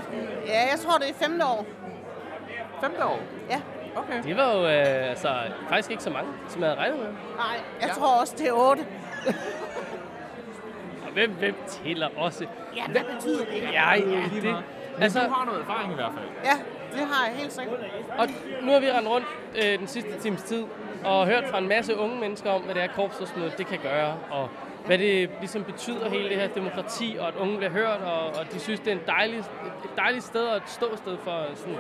ja jeg tror, det er femte år. femte år? Ja. Okay. Det var jo øh, altså, faktisk ikke så mange, som jeg havde regnet med. Nej, jeg tror også, det er otte. Og hvem, hvem tæller også? Ja, hvad betyder det? Ja, ja, det. Men altså, du har noget erfaring i hvert fald. Ja, det har jeg helt sikkert. og nu har vi rendt rundt øh, den sidste times tid og hørt fra en masse unge mennesker om, hvad det er korpsrådsmødet det kan gøre, og hvad det ligesom betyder hele det her demokrati, og at unge bliver hørt, og, og de synes, det er en dejlig, et dejligt sted og et ståsted for sådan,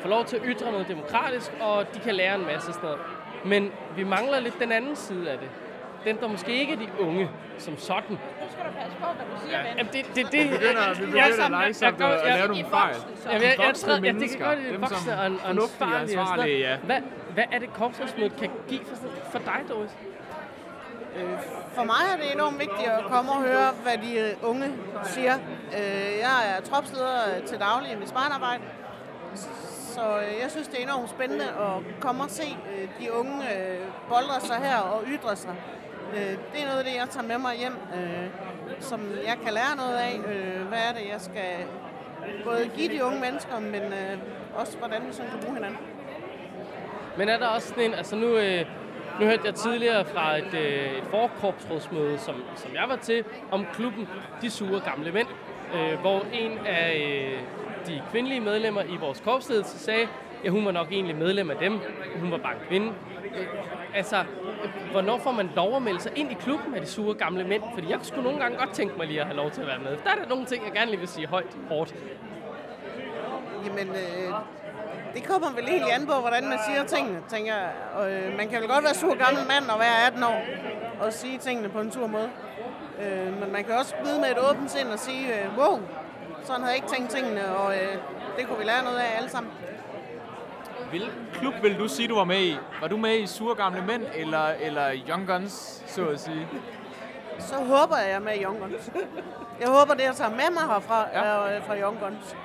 få lov til at ytre noget demokratisk, og de kan lære en masse sådan noget. Men vi mangler lidt den anden side af det. Den, der måske ikke er de unge som sådan. Nu skal du passe på, hvad du siger, ven. Jamen, det, det, det, Vi begynder, vi begynder langsomt at, at lave nogle fejl. Jamen, jeg, jeg, tror, ja, det kan mennesker, godt lide dem voksne som og, og og og ansvarlige, noget. ja. Hvad, er det, korpsrådsmødet kan give for, for dig, Doris? Øh, for mig er det enormt vigtigt at komme og høre, hvad de øh, unge siger. Øh, jeg er tropsleder til daglig i mit spejlarbejde, så jeg synes, det er enormt spændende at komme og se de unge boldre sig her og ytre sig. Det er noget af det, jeg tager med mig hjem, som jeg kan lære noget af. Hvad er det, jeg skal både give de unge mennesker, men også hvordan vi sådan kan bruge hinanden. Men er der også sådan en, altså nu, øh, nu hørte jeg tidligere fra et, øh, et forkorpsrådsmøde, som, som jeg var til, om klubben De Sure Gamle Mænd, øh, hvor en af øh, de kvindelige medlemmer i vores korpsledelse sagde, ja, hun var nok egentlig medlem af dem, hun var bare en kvinde. Øh, altså, øh, hvornår får man lov at melde sig ind i klubben af De Sure Gamle Mænd? Fordi jeg skulle nogle gange godt tænke mig lige at have lov til at være med. Der er der nogle ting, jeg gerne lige vil sige højt, hårdt. Jamen, øh, det kommer vel egentlig an på, hvordan man siger tingene, tænker jeg. Og, øh, man kan vel godt være sur gammel mand og være 18 år og sige tingene på en sur måde. Øh, men man kan også byde med et åbent sind og sige, øh, wow, sådan havde jeg ikke tænkt tingene, og øh, det kunne vi lære noget af alle sammen. Hvilken klub vil du sige, du var med i? Var du med i Sure Gamle Mænd, eller, eller Young Guns, så at sige? Så håber jeg, jeg er med i Young Guns. Jeg håber, det jeg tager med mig herfra ja. øh, fra Young Guns.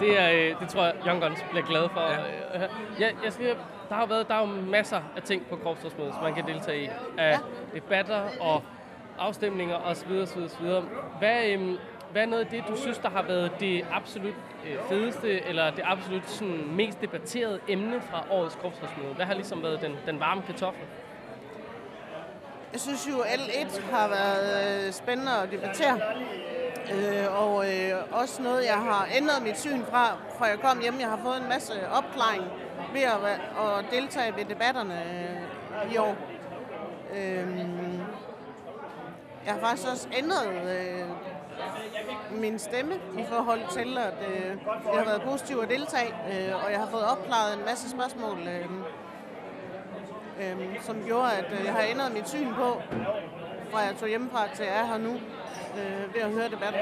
Det, er, øh, det tror jeg, Young Guns bliver glad for. Ja. Ja, jeg skal, der har været der er jo masser af ting på korpsrådsmødet, som man kan deltage i. Af ja. debatter og afstemninger osv. osv., osv. Hvad, øhm, hvad er noget af det, du synes, der har været det absolut øh, fedeste, eller det absolut sådan, mest debatterede emne fra årets korpsrådsmøde? Hvad har ligesom været den, den varme kartoffel? Jeg synes jo, L1 har været øh, spændende at debattere. Øh, og øh, også noget, jeg har ændret mit syn fra, fra jeg kom hjem. Jeg har fået en masse opklaring ved at, at deltage ved debatterne øh, i år. Øh, jeg har faktisk også ændret øh, min stemme i forhold til, at øh, jeg har været positiv at deltage, øh, og jeg har fået opklaret en masse spørgsmål, øh, øh, som gjorde, at øh, jeg har ændret mit syn på, fra jeg tog hjemmefra til jeg er her nu, øh, ved at høre debatten.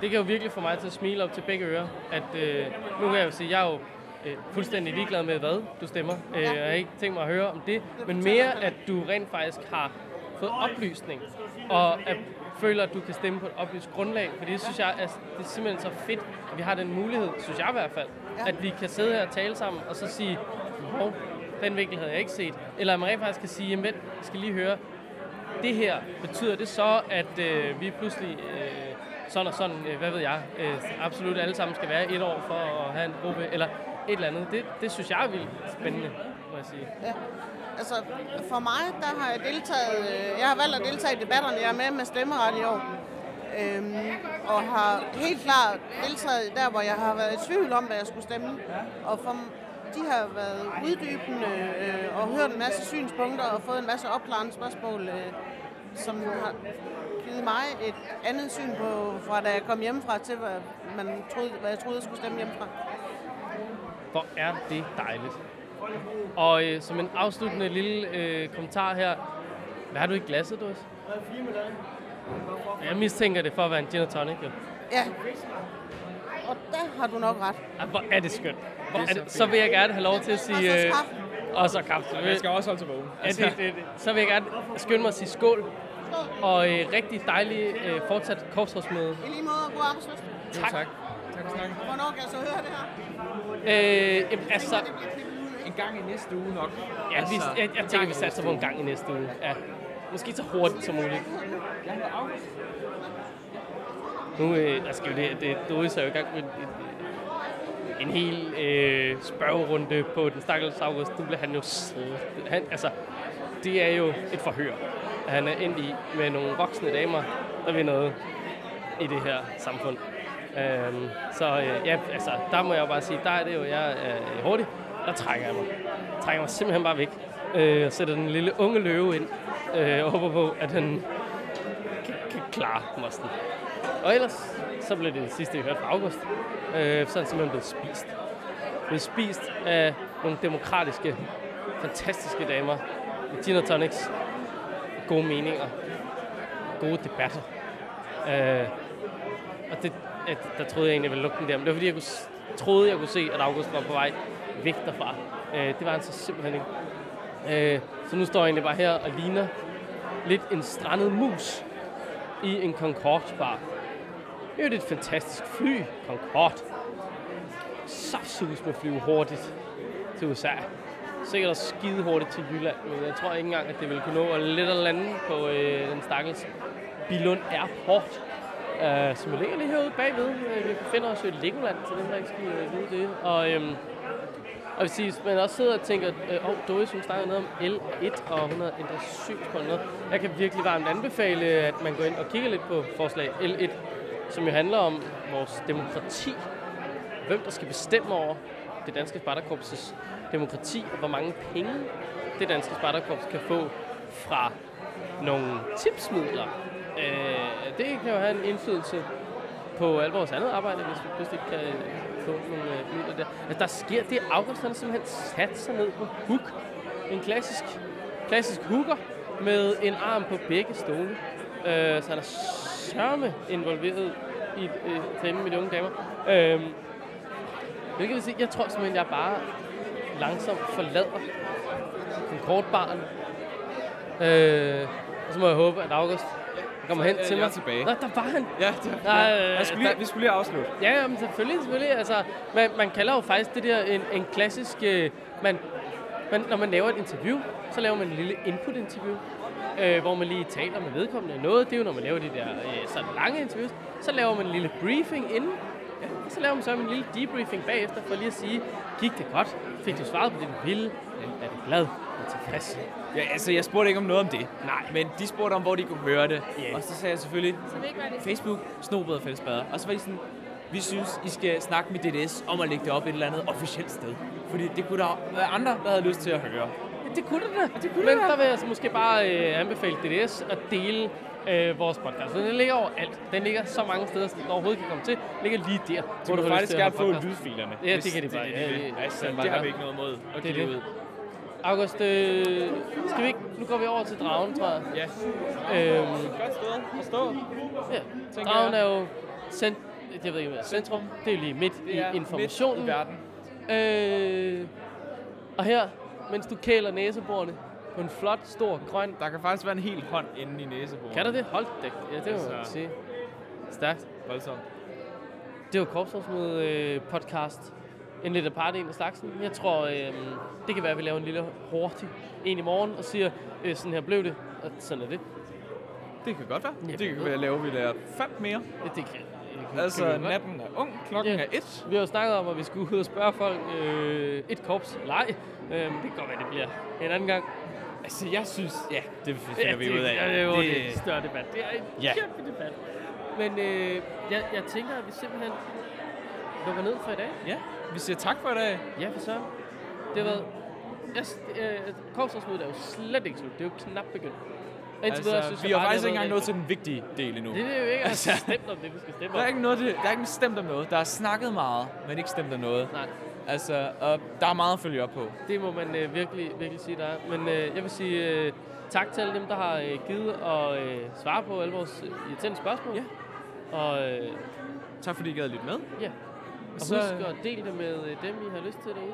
Det kan jo virkelig få mig til at smile op til begge ører. At, øh, nu kan jeg jo sige, jeg er jo øh, fuldstændig ligeglad med, hvad du stemmer. Øh, jeg har ikke tænkt mig at høre om det. Men mere, at du rent faktisk har fået oplysning. Og at føler, at du kan stemme på et oplyst grundlag. Fordi det synes jeg, er, det er simpelthen så fedt, at vi har den mulighed, synes jeg i hvert fald, at vi kan sidde her og tale sammen, og så sige, wow, den vinkel havde jeg ikke set. Eller at man rent faktisk kan sige, jamen, jeg skal lige høre, det her, betyder det så, at øh, vi pludselig øh, sådan og sådan, øh, hvad ved jeg, øh, absolut alle sammen skal være et år for at have en gruppe, eller et eller andet. Det, det synes jeg er vildt spændende, må jeg sige. Ja. Altså, for mig, der har jeg deltaget, øh, jeg har valgt at deltage i debatterne, jeg er med med stemmeret i år. Øhm, og har helt klart deltaget der, hvor jeg har været i tvivl om, hvad jeg skulle stemme. Og for, de har været uddybende øh, og hørt en masse synspunkter og fået en masse opklarende spørgsmål, øh, som har givet mig et andet syn på, fra da jeg kom hjemmefra til, hvad, man troede, hvad jeg troede, jeg skulle stemme hjemmefra. Hvor er det dejligt. Og øh, som en afsluttende lille øh, kommentar her, hvad har du i glasset, Doris? Jeg mistænker det for at være en gin og tonic, jo. Ja. Og der har du nok ret. Ja, hvor er det skønt. Det, så vil jeg gerne have lov til at sige... øh, Og så kaffe. Jeg skal også holde til vågen. Ja, det, det, det. Så vil jeg gerne skynde mig at sige skål. Og øh, rigtig dejlig øh, fortsat korpsrådsmøde. I lige måde, god arbejdsløst. Tak. tak. Tak for snakken. Hvornår kan jeg så høre det her? Øh, jamen, altså, En gang i næste uge nok. ja, vi, jeg, jeg tænker, vi satser på en gang i næste uge. Ja. Måske så hurtigt som muligt. Jeg. Nu øh, der skal jo det, det Doris er jo i gang med en, en, hel øh, spørgerunde på den stakkels August. Nu bliver han jo han, altså, det er jo et forhør, at han er endt i med nogle voksne damer, der vil noget i det her samfund. Øhm, så øh, ja, altså, der må jeg bare sige, der er det jo, jeg er øh, hurtig, der trækker jeg mig. Jeg trækker mig simpelthen bare væk. Øh, og sætter den lille unge løve ind, øh, og håber på, at han kan, kan klare mosten. Og ellers, så blev det det sidste, vi hørte fra August. Øh, så er han simpelthen blevet spist. Blevet spist af nogle demokratiske, fantastiske damer med gin og tonics, gode meninger, gode debatter. Øh, og det, at, der troede jeg egentlig, jeg ville lukke den der. Men det var fordi, jeg kunne, troede, jeg kunne se, at August var på vej væk derfra. Øh, det var han så simpelthen ikke. Øh, så nu står jeg egentlig bare her og ligner lidt en strandet mus i en Concorde-bar. Det er jo et fantastisk fly, Concorde. Så sus med flyve hurtigt til USA. Sikkert også skide hurtigt til Jylland, men jeg tror ikke engang, at det vil kunne nå at lidt at lande på øh, den stakkels Bilund Airport, øh, som jo ligger lige herude bagved. Øh, vi befinder os jo i Legoland, så dem, der ikke skal øh, vide det. Og, øhm, og hvis I, man også sidder og tænker, øh, oh, Doris, hun snakker noget om L1, og hun har ændret synspunkt noget. Jeg kan virkelig varmt anbefale, at man går ind og kigger lidt på forslag L1, som jo handler om vores demokrati. Hvem der skal bestemme over det danske Spartakorps' demokrati, og hvor mange penge det danske Spartakorps kan få fra nogle tipsmidler. Øh, det kan jo have en indflydelse på alt vores andet arbejde, hvis vi pludselig kan få nogle øh, midler der. Altså, der sker det, August som simpelthen sat sig ned på hook. En klassisk, klassisk hooker med en arm på begge stole. Øh, så han er sørme involveret i øh, træning med de unge damer. Øh, hvilket vil sige, jeg tror simpelthen, jeg bare langsomt forlader Concorde-baren. Øh, og så må jeg håbe, at August kommer hen Jeg til er mig. tilbage. Nå, der var han. Ja, det, Nej, øh, Jeg skulle lige, der- vi skulle lige afslutte. Ja, jamen, selvfølgelig, selvfølgelig. Altså, man, man kalder jo faktisk det der en, en klassisk... Øh, man, man, når man laver et interview, så laver man en lille input-interview, øh, hvor man lige taler med vedkommende om noget. Det er jo, når man laver de der øh, sådan lange interviews. Så laver man en lille briefing inden, ja, og så laver man så en lille debriefing bagefter, for lige at sige, gik det godt? Fik du svaret på det, du ville? Er du glad? Er du tilfreds? Ja, altså, jeg spurgte ikke om noget om det. Nej. Men de spurgte om, hvor de kunne høre det. Ja. Og så sagde jeg selvfølgelig, Facebook, Snobrød og Fællesbader. Og så var de sådan, vi synes, I skal snakke med DDS om at lægge det op et eller andet officielt sted. Fordi det kunne der være andre, der havde lyst til at høre. Det kunne det da. Det kunne Men der vil jeg altså måske bare øh, anbefale DDS at dele øh, vores podcast. Så den ligger overalt. Den ligger så mange steder, som den overhovedet kan komme til. Den ligger lige der, Du du lyst faktisk gerne få lydfilerne. Ja, det kan de bare. Det, Ja, det, det- det, det altså, det har vi ikke noget mod at Det give det. ud. August, øh, skal vi ikke... Nu går vi over til dragen, tror jeg. Ja. Øhm, Godt sted at stå. Ja, tænker dragen jeg. er jo cent, jeg ved ikke, hvad er centrum. Det er jo lige midt Det i informationen. midt i verden. Øh, og her, mens du kæler næseborene på en flot, stor, grøn... Der kan faktisk være en hel hånd inde i næsebordet. Kan der det? Hold da. Ja, det må man Altså, sige. Stærkt. Voldsomt. Det var Korpsrådsmøde øh, podcast. En lidt aparte en af slagsen. Jeg tror, øh, det kan være, at vi laver en lille hurtig en i morgen og siger, øh, sådan her blev det, og sådan er det. Det kan godt være. Ja, det kan være, at lave vi der fem mere. Det kan Altså, natten er ung, klokken Ja. er et. Vi har jo snakket om, at vi skulle ud og spørge folk øh, et korps ej. Øh, det kan godt være, det bliver en anden gang. Altså, jeg synes... Ja, det finder Ja, vi det, ud af. Ja, det er jo Det- det. en større debat. Det er en Ja. kæmpe debat. Men øh, jeg, jeg tænker, at vi simpelthen lukker ned for i dag. Ja, vi siger tak for i dag. Ja, for så. Det har været... Jeg, øh, Korpsrådsmødet er jo slet ikke slut. Det er jo knap begyndt. Og indtil videre Altså, synes vi jeg har bare, faktisk det ikke engang nået til den vigtige del endnu. Det er jo ikke Altså, stemt om det, vi skal stemme Der er om. ikke noget, der er ikke stemt om noget. Der er snakket meget, men ikke stemt om noget. Nej. Altså, og der er meget at følge op på. Det må man øh, virkelig, virkelig sige, der er. Men øh, jeg vil sige øh, tak til alle dem, der har øh, givet at øh, svare på alle vores øh, irriterende spørgsmål. Ja. Og øh, Tak fordi I gad lidt med. ja. Og Så- husk at dele det med øh, dem, I har lyst til derude.